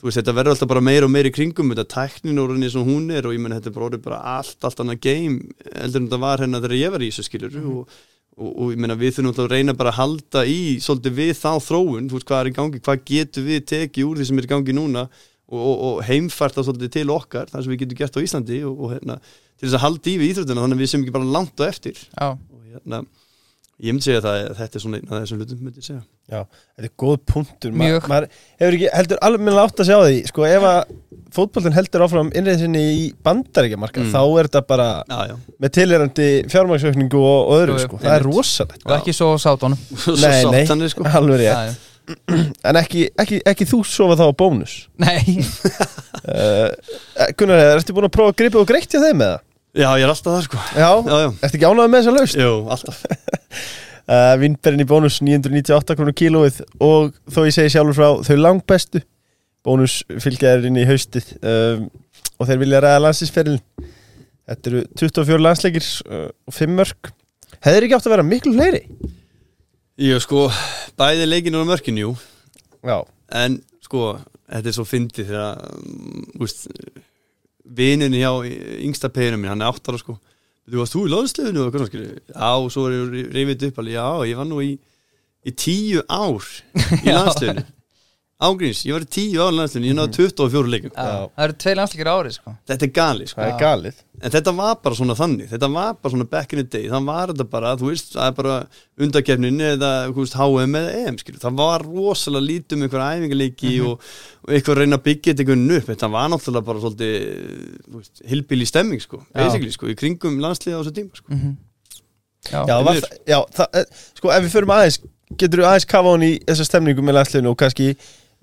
þú veist, þetta verður alltaf bara meira og meira í kringum þetta tæknin og rauninni sem hún er og ég menna þetta er bara, allt, allt annað game eldur en þetta var hérna þegar ég var í þessu skilur og, og, og ég menna við þurfum alltaf að reyna bara að halda í svolítið við þá þróun, þú veist hvað er í gangi hvað getur við tekið úr því sem er í gangi núna og, og, og heimfært það svolítið til okkar þar sem við getum gert á Íslandi og, og hérna, til þess að halda í við íþróttina þannig að við sem ekki bara langt á eftir. Já, og hérna, ég myndi segja að þetta er svona einn af þessum hlutum myndi ég segja. Já, þetta er góð punktur. Ma, Mjög. maður hefur ekki heldur alveg átt að sjá því. Sko ef að fótboltin heldur áfram innreið sinni í bandaríkjamarka Mm. þá er þetta bara Já, já, með tilherandi fjármagsökningu og, og öðru sko, það er rosalegt. Og ekki svo sátunum. Svo Nei, nei. er sko. Alveg rétt, Já, já. en ekki, ekki, ekki þú sofa þá á bónus? Nei, uh, Gunnar, ertu búin að prófa að gripa og greitt hjá þeim með það? Já, ég er alltaf það sko. Já, Já, já, ertu ekki ánægð með þessa laust? jú, alltaf Uh, Vínberinn í bónus 998 krónu kílóið og þó ég segi sjálfur frá þau langbestu bónus fylgjaðir inn í haustið um, og þeir vilja ræða landsinsferðin Þetta eru 24 landsleikir uh, og 5 mörg Hefur ekki átt að vera miklu fleiri? Jú, sko, bæði leikinu og mörkinu, jú. Já, En sko, þetta er svo fyndið þegar um, úst, vininni hjá yngsta peginu minn, hann er áttara sko Þú varst þú í loðstöðinu og svona skilju Já, og svo er reyfið upp alveg Já, ég var nú í, í tíu ár í landstöðinu Ágríns, ég var í tíu ár í landstöðinu Ég náði 24 leikum já. Já. það eru tvei landsleikir á ári sko. Þetta er gali sko. Það er galið. En þetta var bara svona þannig, þetta var bara svona back in the day, það var þetta bara, þú veist, það er bara undakefnin eða, þú veist, HM eða EM, skilju, það var rosalega lítið um einhverja æfingarleiki og, og eitthvað að reyna að byggja þetta einhvern upp, þetta var náttúrulega bara svolítið, hilbili stemming, sko, sko, í kringum landsliða á þessu tíma, sko. mm Já, Já, var, já það, eh, sko ef við förum aðeins getur þú aðeins kafa hún í þessa stemningu með landsliðinu og kannski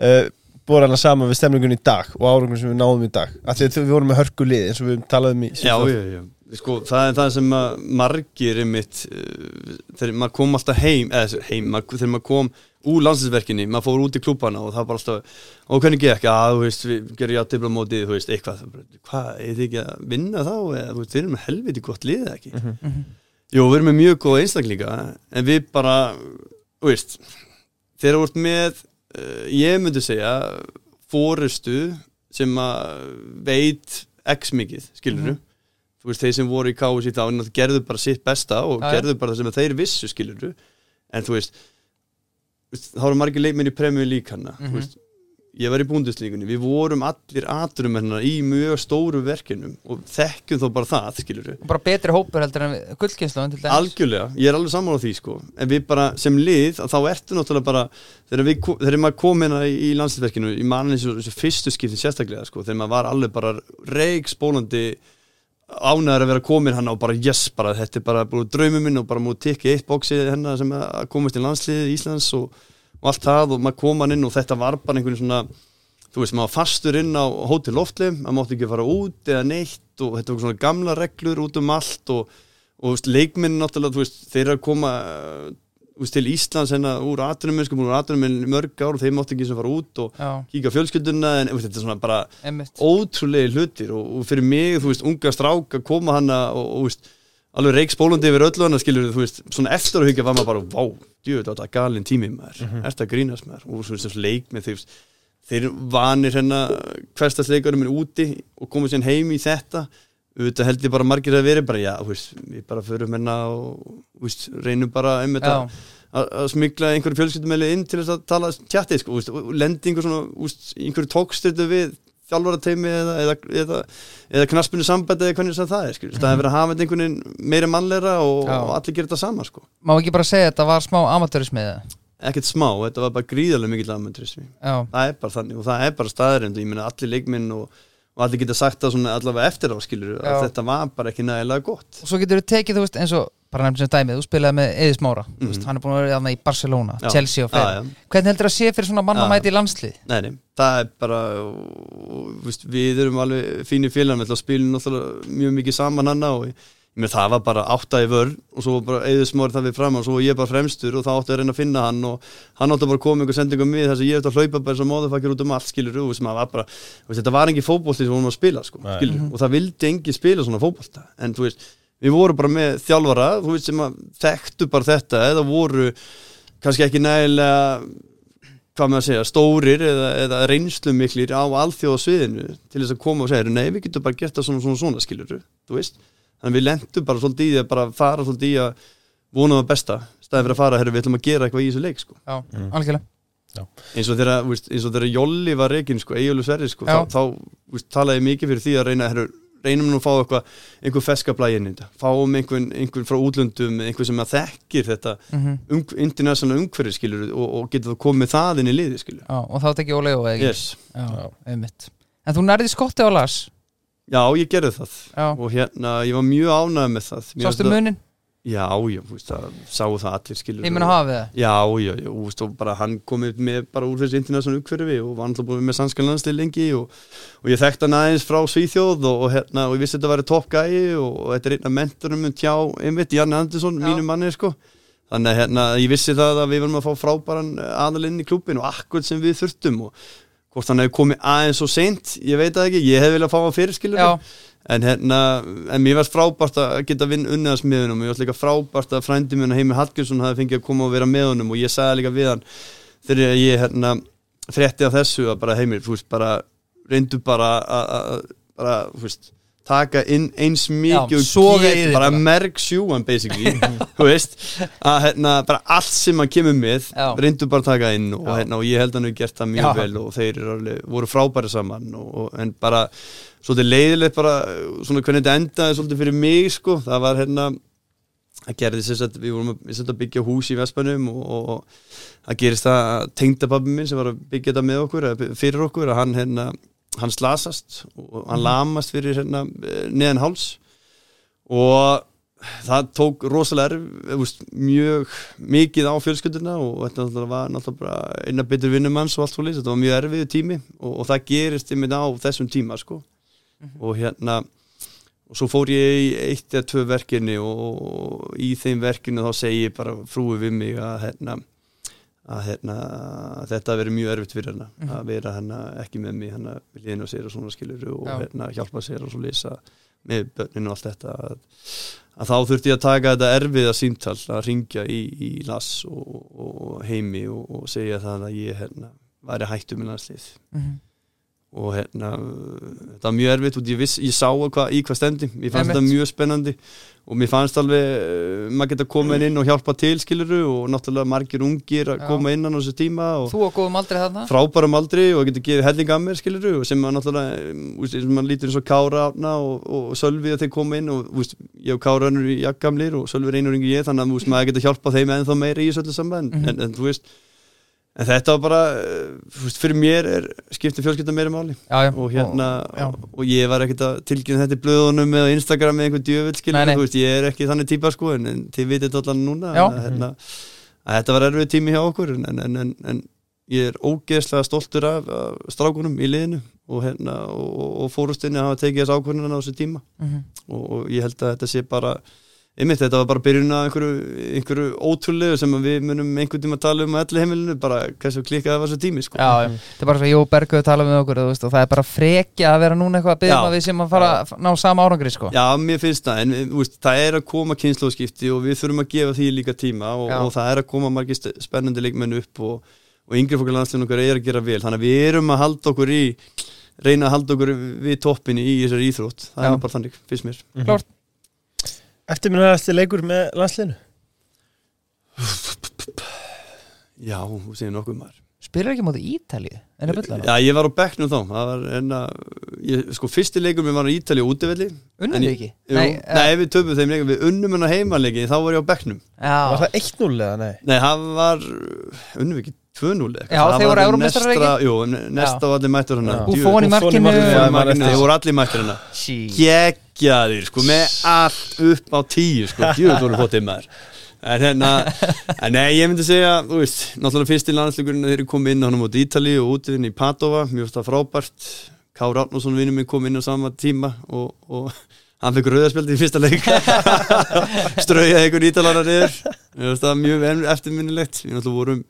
uh, bóra hana saman við stemningun í dag og árangum sem við náðum í dag. Af því að við vorum með hörku lið eins og við talaðum í Já, já, já, sko, það er það sem að margir er mitt, uh, þegar maður kom alltaf heim, eða heim, maður, þegar maður kom úr landsinsverkinni, maður fór út í klúbana og það var bara alltaf, og hvernig gekk, að þú veist, við gerum já dibla mótið, þú veist, eitthvað, hvað, er þið ekki að vinna þá, eða þú veist, þeir eru með helviti gott lið, ekki? Mhm. Jú, við erum með mjög góða einstaklinga, en við bara, þú veist, þeir eru vort með, ég myndi segja, fórustu sem að veit x mikið, skilur Mhm. þú veist, þeir sem voru í KS í þá gerðu bara sitt besta og já. gerðu bara það sem þeir vissu, skilur en þú veist, þú veist, þá eru margir leikmenn í premju lík hana Mhm. þú veist, ég var í búndislíkunni, við vorum allir aturum hérna í mjög stóru verkinum og þekkjum þó bara það, skilur og bara betri hópur heldur en gullkynslu Algjörlega, ég er alveg sammála á því sko. En við bara sem lið, þá ertu náttúrulega bara Þegar, við, þegar maður kom hérna í, í landsliðverkinu Í manni þessu, fyrstu skipti sérstaklega sko Þegar maður var alveg bara reik spólandi Ánæður að vera komin hann og bara yes, bara þetta er bara búið draumum minn Og bara múið tikka eitt bóksi hennar sem að komast í landslið Íslands og, og allt það Og maður kom hann inn og þetta var bara einhvern svona Þú veist, maður var fastur inn á hótel loftlim maður mátti ekki fara út eða neitt og þetta var svona gamla reglur út um allt og, og leikminn náttúrulega, veist, þeir eru að koma þú veist, til Íslands hérna úr atunum sko, úr atunum mörg ár og þeir mátti ekki sem fara út og Já, kíka fjölskylduna en veist, þetta er svona bara emmitt ótrúlegi hlutir og, og fyrir mig, þú veist, unga strák að koma hana og, og alveg reikspólandi yfir öllu hana, skilur þú veist, svona eftir að hugja var maður bara, vá, djú, þetta er galinn tími maður, mm -hmm. að grínast maður? Og veist, þessu leik með þeir, þeir vanir hérna hverstasleikarum er úti og komið sér heim í þetta. Auðvitað held ég bara margir að vera bara, já, veist, við bara förum hérna og, veist, reynum bara að Já, að smigla einhverju fjölskyldumæli inn til þess að tala tjatti sko, og lendi einhver svona, einhverju tókstyrtu við þjálfarateimi eða, eða, eða, eða knaspinu sambæti eða hvernig sem það er það hefur verið að hafa einhvern veginn meira mannleira og, og allir gera þetta sama sko. má ekki bara segja að þetta var smá amatörismið ekkert smá, þetta var bara gríðarlega mikill aðmyndrismi Já, það er bara þannig og það er bara staðarind og ég meina allir leikminn og, og allir geta sagt það svona allavega eftir á skilur Já. að þetta var bara ekki nægilega gott. Og svo getur þú tekið, þú veist, eins og bara nefnir sem dæmið, þú spilaði með Eði Smára mm veist, hann er búin að vera þarna í Barcelona, Já. Chelsea og já. hvernig heldur það að sé fyrir svona mann að Já. mæti í landslið Nei, nei, það er bara veist, við erum alveg fínir félagar með að spilum mjög mikið saman hana og Mér það var bara átta í vörn og svo var bara eða smári það við fram og svo var ég bara fremstur og þá átti að reyna að finna hann og hann átti bara að koma einhver sendingu með þess að ég ætti að hlaupa bara sem móðufakkir út um allt skilur og sem að var bara, þú veist, þetta var engin fótbolti sem vorum að spila sko, og það vildi engin spila svona fótbolta en þú veist, við vorum bara með þjálfara þú veist sem að þekktu bara þetta eða voru kannski ekki nægilega hvað með að segja, stórir eða, eða reynslu miklir á alþjóðasviðinu til þess að koma og segja, nei við getum bara gert það svona svona svona skilur þú veist, þannig við lendum bara svolítið í því að bara fara svolítið í að vona það besta, staðið fyrir að fara, herru við ætlum að gera eitthvað í þessu leik sko, Já, Mm. algjörlega eins og þegar þú veist, eins og þegar Jolli var reikin sko, Egilur Sverri sko, Já. þá, þá þú veist, talaði mikið fyrir því að reyna, herru reynum nú að fá eitthvað, einhver feskablægin í þetta, fáum einhvern, einhvern frá útlöndum einhver sem að þekkir þetta mm um, international umhverfi skilur og, og getur það komið það inn í liði skilur Já, og þá tekið Ólegu eða ekki? Yes. Já, Já. einmitt. En þú nærði skotti á las Já, ég gerði það. Já, og hérna, ég var mjög ánægð með það. Sástu munin? Já, já, veist, sáu það allir skilur mun að hafa það? Já, já, já, veist, og bara hann komið með bara úr þessu international umhverfi og var alltaf búin með sannskjálf landslið lengi og, og ég þekkti hann aðeins frá Svíþjóð og, og hérna, og ég vissi þetta að vera topp gæi og, þetta er einn af mentorum um tjá, einmitt, Janne Andersson, Já. mínu manni, sko. Þannig að hérna, ég vissi það að við varum að fá frábæran aðalinn í klúbin og akkur sem við þurftum og hvort hann hefði komið aðeins svo seint, ég veit það ekki, ég hef viljað fá hann fyrir skilur en hérna, en mér varst frábært að geta vinn unnið að smiðunum og mér varst líka frábært að frændi minn Heimir Hallgjörsson hafi fengið að koma og vera með honum og ég sagði líka við hann þegar ég hérna frétti af þessu að bara Heimir, þú veist, bara reyndu bara að- að bara, þú veist taka inn eins mikið og soga í get, þig bara merg sjúan basically, þú veist að hérna, bara allt sem hann kemur með reyndu bara að taka inn og, hérna, og ég held að hann hefur gert það mjög Já. vel og þeir alveg, voru frábæri saman og, og, en bara svolítið leiðilegt bara svona hvernig þetta endaði svolítið fyrir mig sko, það var hérna það gerði sér að við vorum að, að byggja hús í Vespanum og, það gerist það að tengdapabbi minn sem var að byggja þetta með okkur fyrir okkur að hann hérna hann slasast og hann lamast fyrir hérna eh, neðan háls. Og það tók rosalega erf, eh, mjög mikið á fjölskylduna og þetta var náttúrulega bara eina betur vinnumanns og allt lýst, þetta var mjög erfiðu tími og, og það gerist einmitt á þessum tíma sko. Og hérna og svo fór ég í eitt eða tvö verkinni og, og í þeim verkinu þá segi ég bara frúi við mig að hérna að hérna, þetta verið mjög erfitt fyrir hana Mhm. að vera hérna ekki með mig hérna við liðin á sér og svona skilur og Já. hérna hjálpa sér og svo lýsa með börninu og allt þetta að, að þá þurfti ég að taka þetta erfiða símtal að ringja í, í las og, og heimi og, og segja það að ég hérna væri hættu með landslið mhm. Og hérna þetta var mjög erfitt og ég, viss, ég sá hva, í hvað stendi mér fannst þetta mjög spennandi. Og mér fannst alveg uh, maður geta komið inn og hjálpa til skiluru og náttúrulega margir ungir að Já. koma inn á þessu tíma og Þú og góðum aldrei þarna. frábærum aldri og geta gefið helling að mér skiluru og sem maður náttúrulega úst, sem maður lítur eins og Kára Árna og, og Sölvi að þeir koma inn og úst, ég og Kára önnur í jakkamlir og Sölvi er einur yngi ég þannig að úst, maður geta hjálpa þeim ennþá meira í þessu öllu saman Mhm. en, en þú veist en þetta var bara, þú veist, fyrir mér er skipti fjölskylda meira máli. Já, já. Og hérna og, og ég var ekkert að tilkynna þetta í blöðunum eða Instagram eða einhver skilur nei. þú veist, ég er ekki þannig típa sko en, en þið vitið þetta allan núna að, hérna, að þetta var erfið tími hjá okkur en, en, en, en ég er ógeðslega stoltur af, af strákunum í liðinu og, hérna, og, og, fórustinni að hafa tekið þess ákvörðunum á þessu tíma. Mhm. og, og ég held að þetta sé bara einmitt, þetta var bara byrjun að einhverju, einhverju ótrúlegu sem við munum einhvern tíma að tala um að elli heimilinu, bara hversu klikkaði var þessu tími sko. Já, já, þetta er bara svo Jó Bergu að tala með okkur veist, og það er bara frekja að vera núna eitthvað að byggja Já. að við sem að fara að ná sama árangri sko. Já, mér finnst það, en veist, það er að koma kynnslóðskipti og við þurfum að gefa því líka tíma og, og það er að koma margir spennandi leikmenn upp og, og yngri fólk landslinn okkar er að gera vel þannig að við erum að halda okkur í reyna að halda okkur við toppinni í þessari íþrótt það Já. er bara þannig, finnst mér Klárt. Eftirminnaðasti leikur með landsliðinu? Já, þú segir nokkuð maður. Spilar ekki móti Ítalíu? En er byrla Já, ég var á bekknum þá. Það var enna, ég, sko, fyrsti leikur mér var á Ítali og útivelli. Unnum ég- ekki? Jú, Nei, nei, eh, við töfum þeim leikum, við unnum hennar heimanleiki þá var ég á bekknum. Var það 1-0 eða nei? Nei, það var, unnum við ekki 2-0 eitthvað. Já, Það þeir var voru nestra- ekki? Jú, ne- nesta Já. og allir mættur. Djú- Buffon í markinu. þeir voru allir mættur sí Geggjaðir, sko, með allt upp á tíu, sko, djúið voru fótið maður. En hérna, en nei, ég myndi segja, þú veist, náttúrulega fyrst í landsleikurinn þeir eru komið inn á hann á móti Ítali og útivinn í Padova, mjög það frábært. Kára Árnason vinnur minn kom inn á sama tíma og, og hann fekk rauðarspjaldi í fyrsta leik. Strauja einhvern ítalara niður. Finnst það mjög eftirminnilegt. Við náttúrulega vorum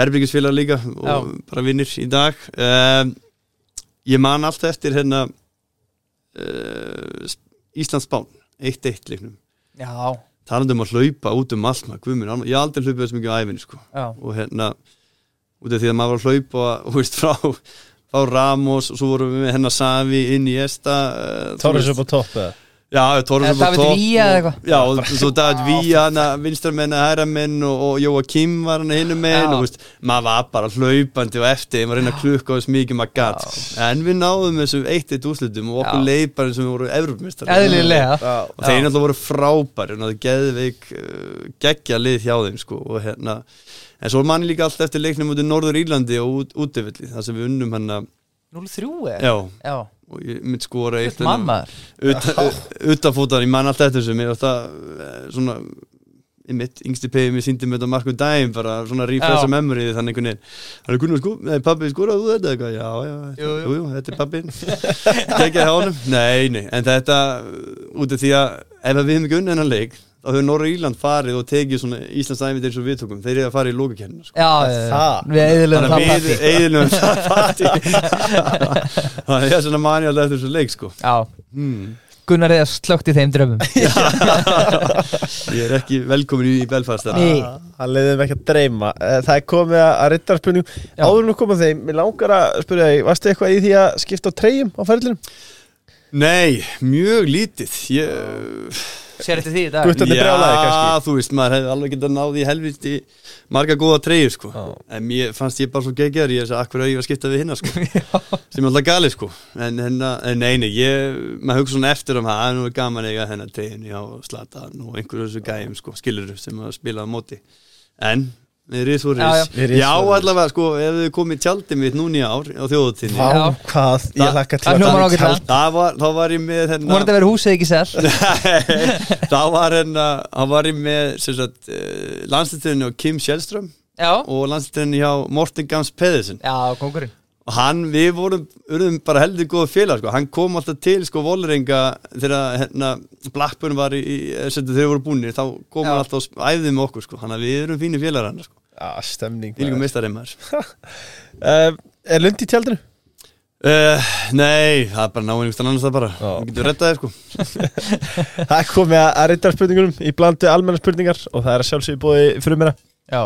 herbyggisfélag líka og Já. bara vinnir í dag. Um, ég man allt eftir hérna uh, Íslandsbán 1-1 leiknum. Já, talandi um að hlaupa út um allt ég hef aldrei hlaupið þess mikið á æfinni sko. og hérna út af því að maður var að hlaupa þú veist, frá, frá Ramos og svo vorum við með hennar Savi inn í Esta uh, Torres upp á topp eða Já, eða og- eitthvað. Já, og svo David hana, vinstramenn, hægramenn og, og Jóa Kim var hann hinnum Já. og veist, maður var bara hlaupandi og eftir maður reyna að klukka þess mikið maður gatt en við náðum þessu eitt eitt úrslutum og okkur Já. leið bara eins og og þeir náttúrulega voru frábæri og það geðveik uh, geggja lið hjá þeim sko og hérna en svo manni líka allt eftir leiknum út í Norður Írlandi og út, útivilli þar sem við unnum hann 0-3 eða? já. Já, og ég mynd skora eitt utanfótar, ég man allt eftir þessu. Mér var það eh, svona í mitt, yngsti pegi mér síndi með þetta markum daginn bara svona refresha Já. memory þannig einhvern veginn, hann er kunni sko nei, pabbi skoraðu þú þetta eitthvað, já, já, Jú, jú. jú, þetta er pabbin tekja hjá honum, nei, nei. En þetta, út af því að ef við hefum ekki unnið hennan leik, þá hefur Norra Íland farið og tekið svona Íslands æmið eins og við tókum, þeir eru að fara í lókakennina sko. Já. Það. við eðilegum það partí við eiginlega það party Þannig að ég er svona mani alltaf eftir þessu leik sko Já, hmm. Gunnar eða slögt í þeim drömmum Ég er ekki velkomin í Belfast. Það leiðum við ekki að dreyma Eh, Það er komið að Já. Áður nú komað þeim, mér langar að spyrja þig Varstu eitthvað í því að skipta á treyjum á ferðlinum? Nei, mjög lítið ég, Sér eftir því í dag. Guttarnir brjálaði kannski. Já, þú veist, maður hefði alveg getað náði í helviti marga góða treyjur sko. Já. En mér fannst ég bara svo geggjar Ég er þess að akkur að ég var að skipta við hinna sko? Sem er alltaf gali sko. En en nei, nei, ég, maður hugsa svona eftir um það Það er nú gaman eiga hennar treyjun Já, Slatan og einhverju þessu gæjum sko Skilur sem að spila á móti. En, við erum svo Já, já. Við Já, allavega, sko, ef þið komið tjaldið mitt núni í ár á þjóðutinni Vá, Já. hvað, ég hlakka til. Það að í. Það var, þá var ég með Þú hérna voru þetta verið húsið ekki Nei, þá var hérna þá var ég með sem sagt uh, landslýttinni og Kim Sjælström Já, og landslýttinni hjá Morten Gams Pedersen. Já, kongurinn og hann, við vorum, urðum bara heldur góða félag sko, hann kom alltaf til sko volringa þegar hérna Blackburn var í, í sem þeir voru búinir, þá kom Já. hann alltaf og æfði með okkur sko, hann að við erum fínir félagar hann sko, Já, stemning við meistarið maður. Eh, Er lund í tjaldinu? uh, Nei, það er bara náinn einhverstað annars það bara, við getum rettað þér sko. Það er komið að að rittarspurningunum í blandu almenna spurningar og það er að sjálfsögðu búið fyrir mér Já,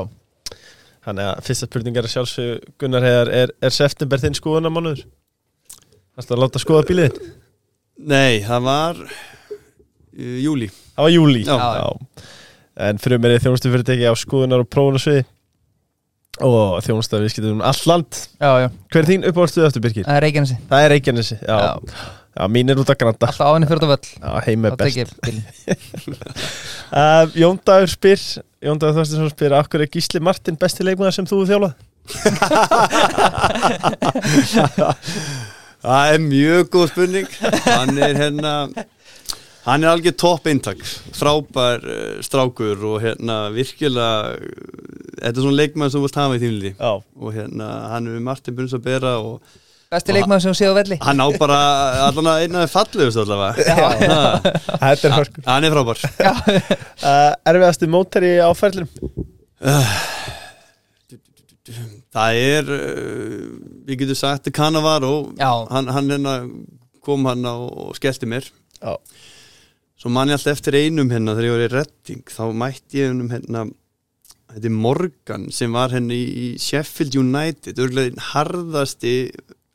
Þannig að fyrsta spurningar að sjálfsögðu Gunnar Heiðar er, er september þinn skoðunamánuður? Það er að láta skoða bílið? Nei, það var uh, júli Það var júli Já. En fyrir mér er þjónustu fyrirtæki á skoðunar og prófunasviði. Og þjónustu að við skilum um all land. Já, já. Hver er þín uppáhaldsstuð eftir er Reykjanesi. Það er Reykjanesi Já, mín er út að granta. Alltaf áinni fyrir þetta völl. Já, heim er best. uh, Jón Dagur spyr Jón Dagur Þorstinsson spyr Akkur er Gísli Martin besti leikmaður sem þú hefur þjálfað? Það er mjög góð spurning. Hann er hérna Hann er algjör topp eintak. Frábær uh, strákur og hérna virkilega uh, Þetta er svona leikmann sem þú vilt hafa í Já. Og hérna hann er Martin Bunns að bera og Besti leikmaður sem séð á velli. hann á bara allan að eina fallegust allavega. Þetta er hörkur. Hann er frábær. Uh, Erfiðasti mótari á ferlinum? Það er uh, við getum sagt að Cannavaro Já. hann, hann hérna kom hann og skellti mér. Já. Svo man ég alltaf eftir einum hérna þegar ég var í Redding. Þá mætti ég um hérna þetta er Morgan sem var henni í, í Sheffield United. Örgulega einn harðasti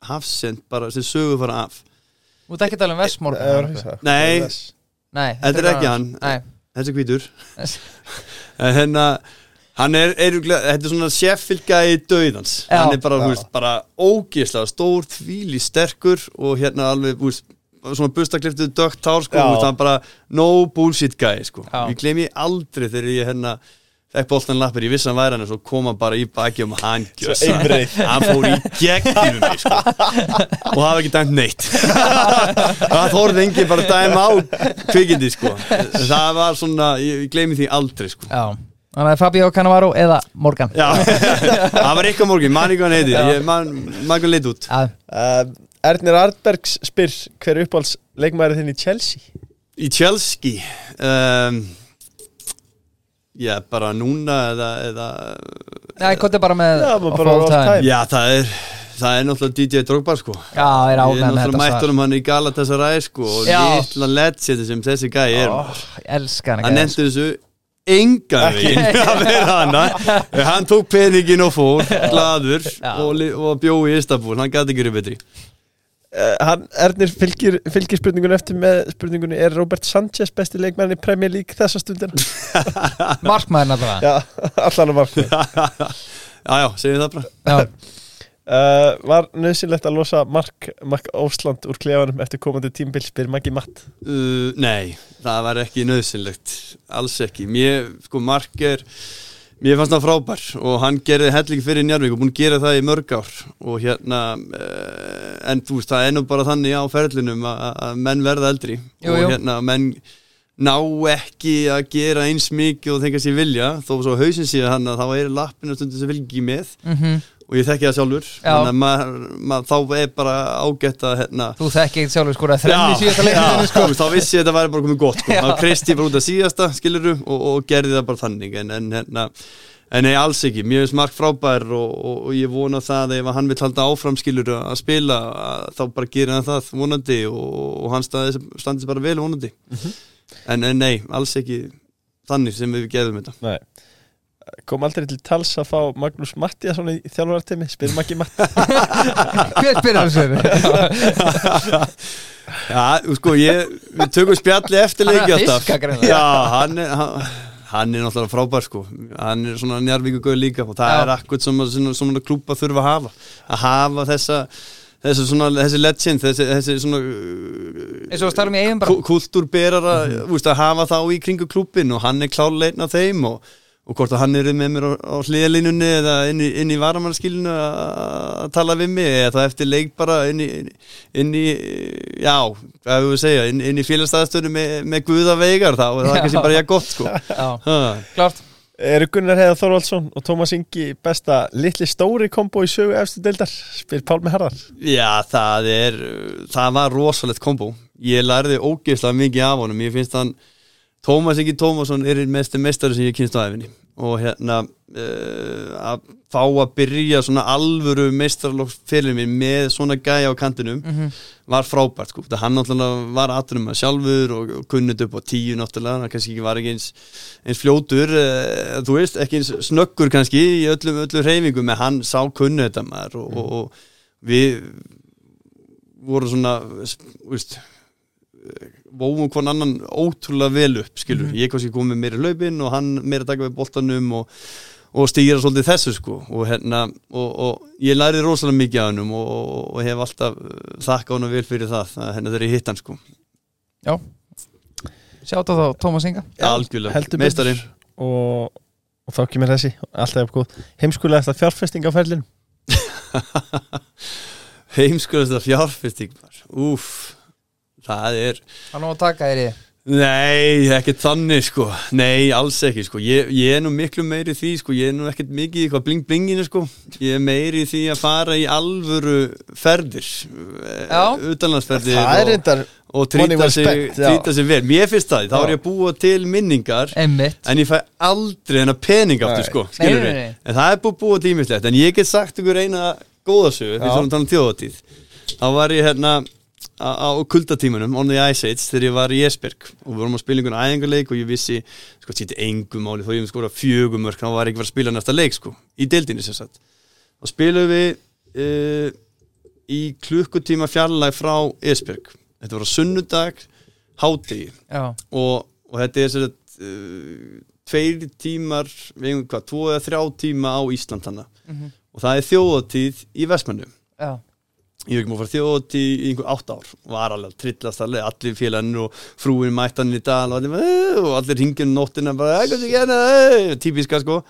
hafsend bara sem sögu fara af. Þú ert ekki að tala um Eh, Vestmorgan Nei. Nei, Þetta er ekki hann. Nei, þessi hvítur. En hérna hann er, er þetta er svona Sheffield gæði döðans Já. hann er bara, veist, bara ógislega stór, þvíli sterkur og hérna alveg, veist svona bustakliftuð dögt tár sko, hann bara no bullshit gæði sko. Já. ég gleymi aldrei þegar ég hérna fekk boltan lappir, ég vissi hann væri hann en svo kom hann bara í baki og hann hann fór í gegnum mig sko. Og hafa ekki dæmt neitt. Það þorði engin bara að dæma á kvikindi sko. Það var svona, ég, ég gleymi því aldrei sko. Já. Þannig að Fabio Cannavaro eða Morgan. Já, það var eitthvað morgun, man ekki hvað hann heiti Já. ég man, man ekki leit út. Uh, Ernir Artbergs spyr Hver er uppáhalds leikmaður þinn í Chelsea? Í Chelsea? Um, Já, bara núna eða, eða Nei, hvað er bara með Já, bara all all time. time. Já, það er Það er náttúrulega DJ Drogba sko Já, er Ég er náttúrulega þetta mættur svar um hann í Galatasaray sko og Já. litla legend sem þessi gæi er Ó, Ég elska hann hann nefndi þessu engan veginn að vera hana hann tók peningin og fór gladur Já. og, og bjó í Istanbul hann gæti ekki verið betri hann, Ernir fylgir, fylgir spurningunni eftir með spurningunni Er Robert Sanchez besti leikmenn í Premier League þessa stundina? Markmaður náttúrulega Já, allan að markmið. Já já, segjum það bara. Uh, Var nöðsynlegt að losa Mark, Mark Ósland úr klefanum eftir komandi tímbil spyr Maggi Matt. Uh, nei, það var ekki nöðsynlegt alls ekki, mér, sko Mark er mér fannst það frábær og hann gerði hellingi fyrir Njarvík og búin að gera það í mörg ár. Og hérna uh, en þú veist, það er nú bara þannig á ferlinum að menn verða eldri. Jú, og hérna menn ná ekki að gera eins mikið og þengja sér vilja. Þó svo hausin síðan hann að þá er lappinu stundin sem fylgir ekki með. Mhm og ég þekki það sjálfur. Maður, maður, þá er bara ágætt að hérna Þú þekki eitthvað sjálfur sko þrenni síðasta leikinu sko. þá vissi ég að þetta væri bara komið gott sko. Þá kreisti ég bara út að síðasta skiluru og, og gerði það bara þannig. En, en, hérna, en nei, alls ekki, mér finnst Mark frábær og, og, og ég vona það að ef hann vil halda áfram skiluru að spila að, þá bara gerir hann það vonandi og, og hann staði, standi bara vel vonandi. En, en nei, alls ekki þannig sem við geðum þetta. Nei Kom aldrei til tals að fá Magnús Mattiasson í þjálfarartemi spyr Maggi Matt Hver spyrir hann sér? Já, sko, ég, við tökum spjalli eftir Hann er leiki að. Já, hann er hann, hann er náttúrulega frábær sko hann er svona njárvíku líka og það Já. er akkurat sem að svona, svona klúpa þurfa að hafa að hafa þessa þessi, svona, þessi legend, þessi, þessi svona Eins og að tala um í eigin bara kultúrberara, mm -hmm. að hafa þá í kringu klúbin og hann er klálega einn af þeim og, og hvort að hann er með mér á, á hliðalínunni eða inn í, inn í varamannskilinu að tala við mig eða það eftir leik bara inn í, inn í já, hvað hefur við segja inn, inn í félagstæðastönu með, með guða veigar þá er það kannski bara ég gott sko. Klart Eru Gunnar Heiðar Þorvaldsson og Tómas Ingi besta litli stóri kombo í sögu efstu deildar? Spyr Pálmi Harðar. Já, það er það var rosalegt kombo. Ég lærði ógeðslega mikið af honum. Ég finnst hann Tómas Ingi Tómasson er einn mesti mestari sem ég kynst á æfinni og hérna uh, að fá að byrja svona alvöru mestarlóksferðin minn með svona gæja á kantinum Mhm. var frábært sko, það hann náttúrulega var aðtunum að sjálfur og, og kunnit upp á tíu náttúrulega, hann kannski ekki var ekki eins, eins fljótur, uh, þú veist ekki eins snöggur kannski í öllum, öllum reyfingum, en hann sá kunnu þetta maður og, og, og við vorum svona þú veist vóum hvern annan ótrúlega vel upp skilur, ég kannski komið meira hlaupin og hann meira taka við boltanum og, og stýra svolítið þessu sko. Og, hérna, og, og ég lærið rosalega mikið af hennum og, og, og hef alltaf uh, þakka honum vel fyrir það að henni þegar ég hitt hann sko. Já. Sjáta þá Tómas Inga. Algjörlega, meistarinn. Og, og þá kemur þessi alltaf góð. Heimskulega eftir fjárfesting á ferlinu heimskulegast að fjárfesting úf, það er Hann á að taka þér í Nei, ekkert þannig sko. Nei, alls ekki sko. Ég, ég er nú miklu meiri því sko. Ég er nú ekkert mikið í eitthvað bling blinginu sko. Ég er meiri því að fara í alvöru ferðir Já. Utanlandsferðir það er og, og money trýta sig, sig vel. Mér finnst það, þá er ég að búa til minningar Einmitt. En ég fæ aldrei hennar pening aftur Nei. sko Nei, nei, nei. En það er búið búið tímislegt En ég get sagt ykkur eina góða sögu Því Já. svona tala um þjóðatíð Þá var ég hérna á á kuldatímanum on the ice age þegar ég var í Esberg og við vorum að spila einhvern æðingarleik og ég vissi sko þetta er engum máli. Þó ég við skora fjögumörk þá var ég ekki að fara að spila næsta leik sko í deildinni sem sagt. Og spilum við uh, í klukkutíma fjarlæg frá Esberg þetta var á sunnudag hádegi. Já. Og, og þetta er sér að uh, tveir tímar við einhvern hvað, tvo eða þrjá tíma á Ísland hana Mhm. og það er þjóðatíð í Vestmannu Já ég hef ekki múið að fara þjóðatíð í einhver átt ár. Var alveg að trillast alveg, allir félaginn og frúin mættan í dag og allir, og allir ringjum nóttina bara, sem gena, típiska sko.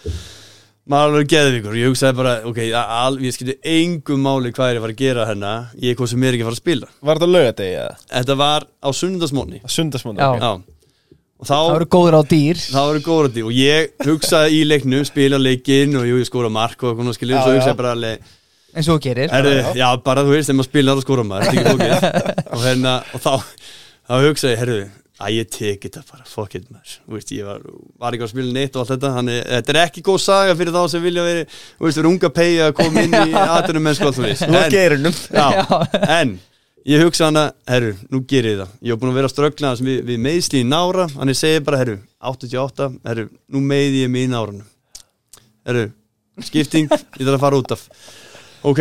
Maður alveg geðvíkur og ég hugsaði bara, ok, al, ég skilti engum máli hvað er ég að fara að gera hérna. Ég kom sem er ekki að fara að spila. Var þetta lögadegi eða? Þetta var á Já. já. Og þá Það eru góður á dýr. Það voru góður á því og ég hugsaði í leiknum, spila leikinn og jú, ég skóra mark og eitthvað skiljum, Já, svo já. hugsaði bara alveg, eins og þú gerir. Er, já, bara þú veist, þegar maður spilar og skóra maður, þetta er ekki fókið og hérna, og þá, þá hugsaði ég, herru, að ég teki þetta bara, fuck it maður. Veist, ég var, var ekki á spilin neitt og allt þetta þannig, þetta er ekki góð saga fyrir þá sem vilja veri, þú veist, runga pegja að koma inn í aðtunum mennsku alltaf er geirunum. Já, en ég hugsa hana, herru, nú ger ég það. Ég hef búin að vera að ströggla hans við, við meðsli í nára hann er segið bara, herru, 88 herru, nú meði ég mig í náranum. Herru, skipting ég þarf að fara út af ok,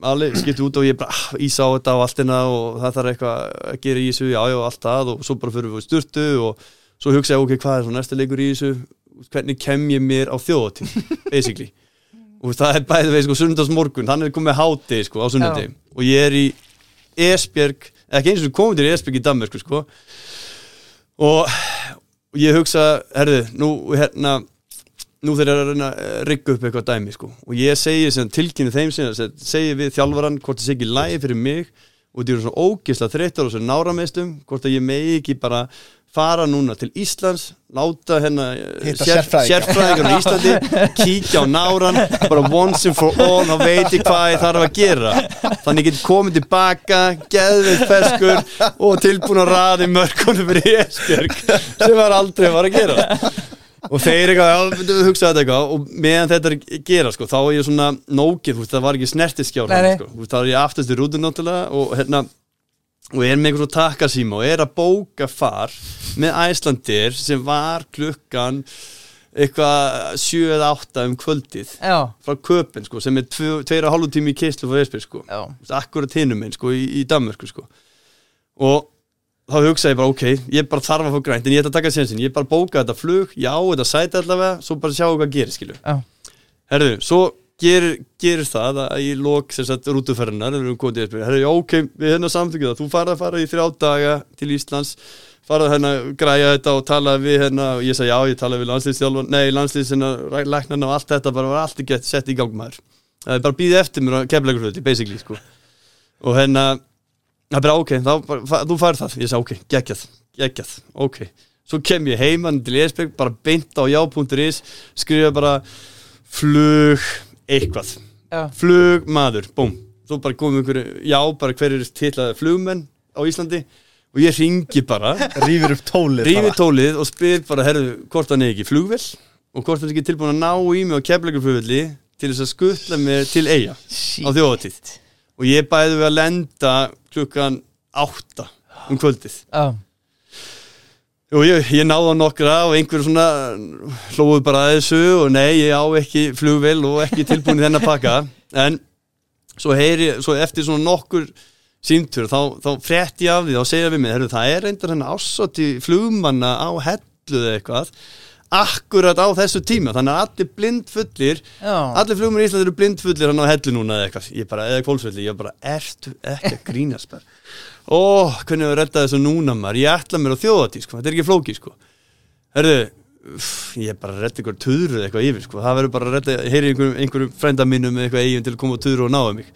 alveg, skipti út og ég bara ah, ísa á þetta og allt hérna og það þarf eitthvað að gera í þessu, já, já, allt það og svo bara fyrir við styrtu og svo hugsa ég, ok, hvað er svo næsta leikur í þessu? Hvernig kem ég mér á þjóðatíð basically? Og það er bæðið veið sko sundagsmorgun, hann er komið háti sko á sunnudegi. Og ég er í Esbjörg, ekki eins og komið til Esbjörg í Danmörku sko. Og, og ég hugsa herðu, nú hérna nú þeir eru að reyna að rigga upp eitthvað dæmi sko. Og ég segi sem tilkynni þeim sem segi við þjálfaran hvort það sé ekki lægi fyrir mig og það eru svona ógisla þreyttar og svona nárameistum hvort að ég megi ekki bara fara núna til Íslands láta hérna sér, sérfræðinga. sérfræðingar á Íslandi kíkja á náran bara once and for all og veit ég hvað ég þarf að gera. Þannig ég get komið tilbaka geðveit feskur og tilbúin að raði mörkunum fyrir Esbjörg sem var aldrei var að gera og þeir eitthvað, já, við hugsaðu þetta eitthvað? Og meðan þetta er að gera, sko, þá er ég svona nógið, þú veist, það var ekki snertiskjár sko, þá er ég aftast í rútur náttúrulega og hérna og er með einhver svo takkasíma og er að bóka far með Æslandir sem var klukkan eitthvað 7 eða 8 um kvöldið Já, frá köpinn, sko, sem er 2,5 tími í keislu frá Esbjörg, sko. Akkurat hinum einn sko í, í Danmörku sko. Og þá hugsaði ég bara ok, ég bara þarf að fá grænt en ég ætla að taka sensin, ég bara bóka þetta flug já, þetta sæti allavega, svo bara sjá hvað gerir skilu, já, herðu, svo gerir, gerir það að ég lók sagt rútuferðinar, við erum komið til herðu, já, ok, við hérna samþykjum það, þú farið að fara í þrjá daga til Íslands farið að hérna græja þetta og tala við hérna og ég sagði já, ég talaði við landslýstjálfan nei, landslýstina, læknarna og allt þetta bara var allt ekki sett í gang maður. Það er bara býðið eftir mér að kefleikurflöti, basically sko. Og hérna það er bara ok, þá, bara, þú færð það. Ég sagði ok, geggjað, geggjað, ok. Svo kem ég heimann til Esbjörg bara beint á já.is skrifa bara flug eitthvað, já, flug maður búm, svo bara komum einhverju já, bara hver er titlaði flugmenn á Íslandi. Og ég ringi bara Rífur upp tólið rífi bara. tólið og spyr bara herðu, hvort hann er ekki flugvel og hvort hann er ekki tilbúin að ná í mig á kefleikurflugvelli til þess að skuttla mér til eiga á þjóðatíð og ég bæði við að lenda klukkan átta um kvöldið. Já, og ég, ég náði á nokkra og einhver svona hlóðu bara að þessu og nei, ég á ekki flugvel og ekki tilbúin í þennan pakka. En svo heyri, svo eftir svona nokkur símtur, þá, þá frétt ég af því þá segja við mig, það er reyndar hennar ásóti flugmanna á hellu eða eitthvað akkurat á þessu tíma, þannig að allir blindfullir allir flugmenn í Íslandi eru blindfullir hann á hellu núna eða eitthvað, ég bara, eða kvólsvelli ég bara, ertu ekki að grínast bara ó, hvernig hefur reddað þessu núna maður? Ég ætla mér á þjóðatí, sko, þetta er ekki flóki sko, herðu ég bara redda ykkur tuðru eða eitthvað yfir sko, það verður bara að redda, heyri einhverjum, einhverjum frænda mínum eitthvað eigin til að koma á tuðru og náða mig.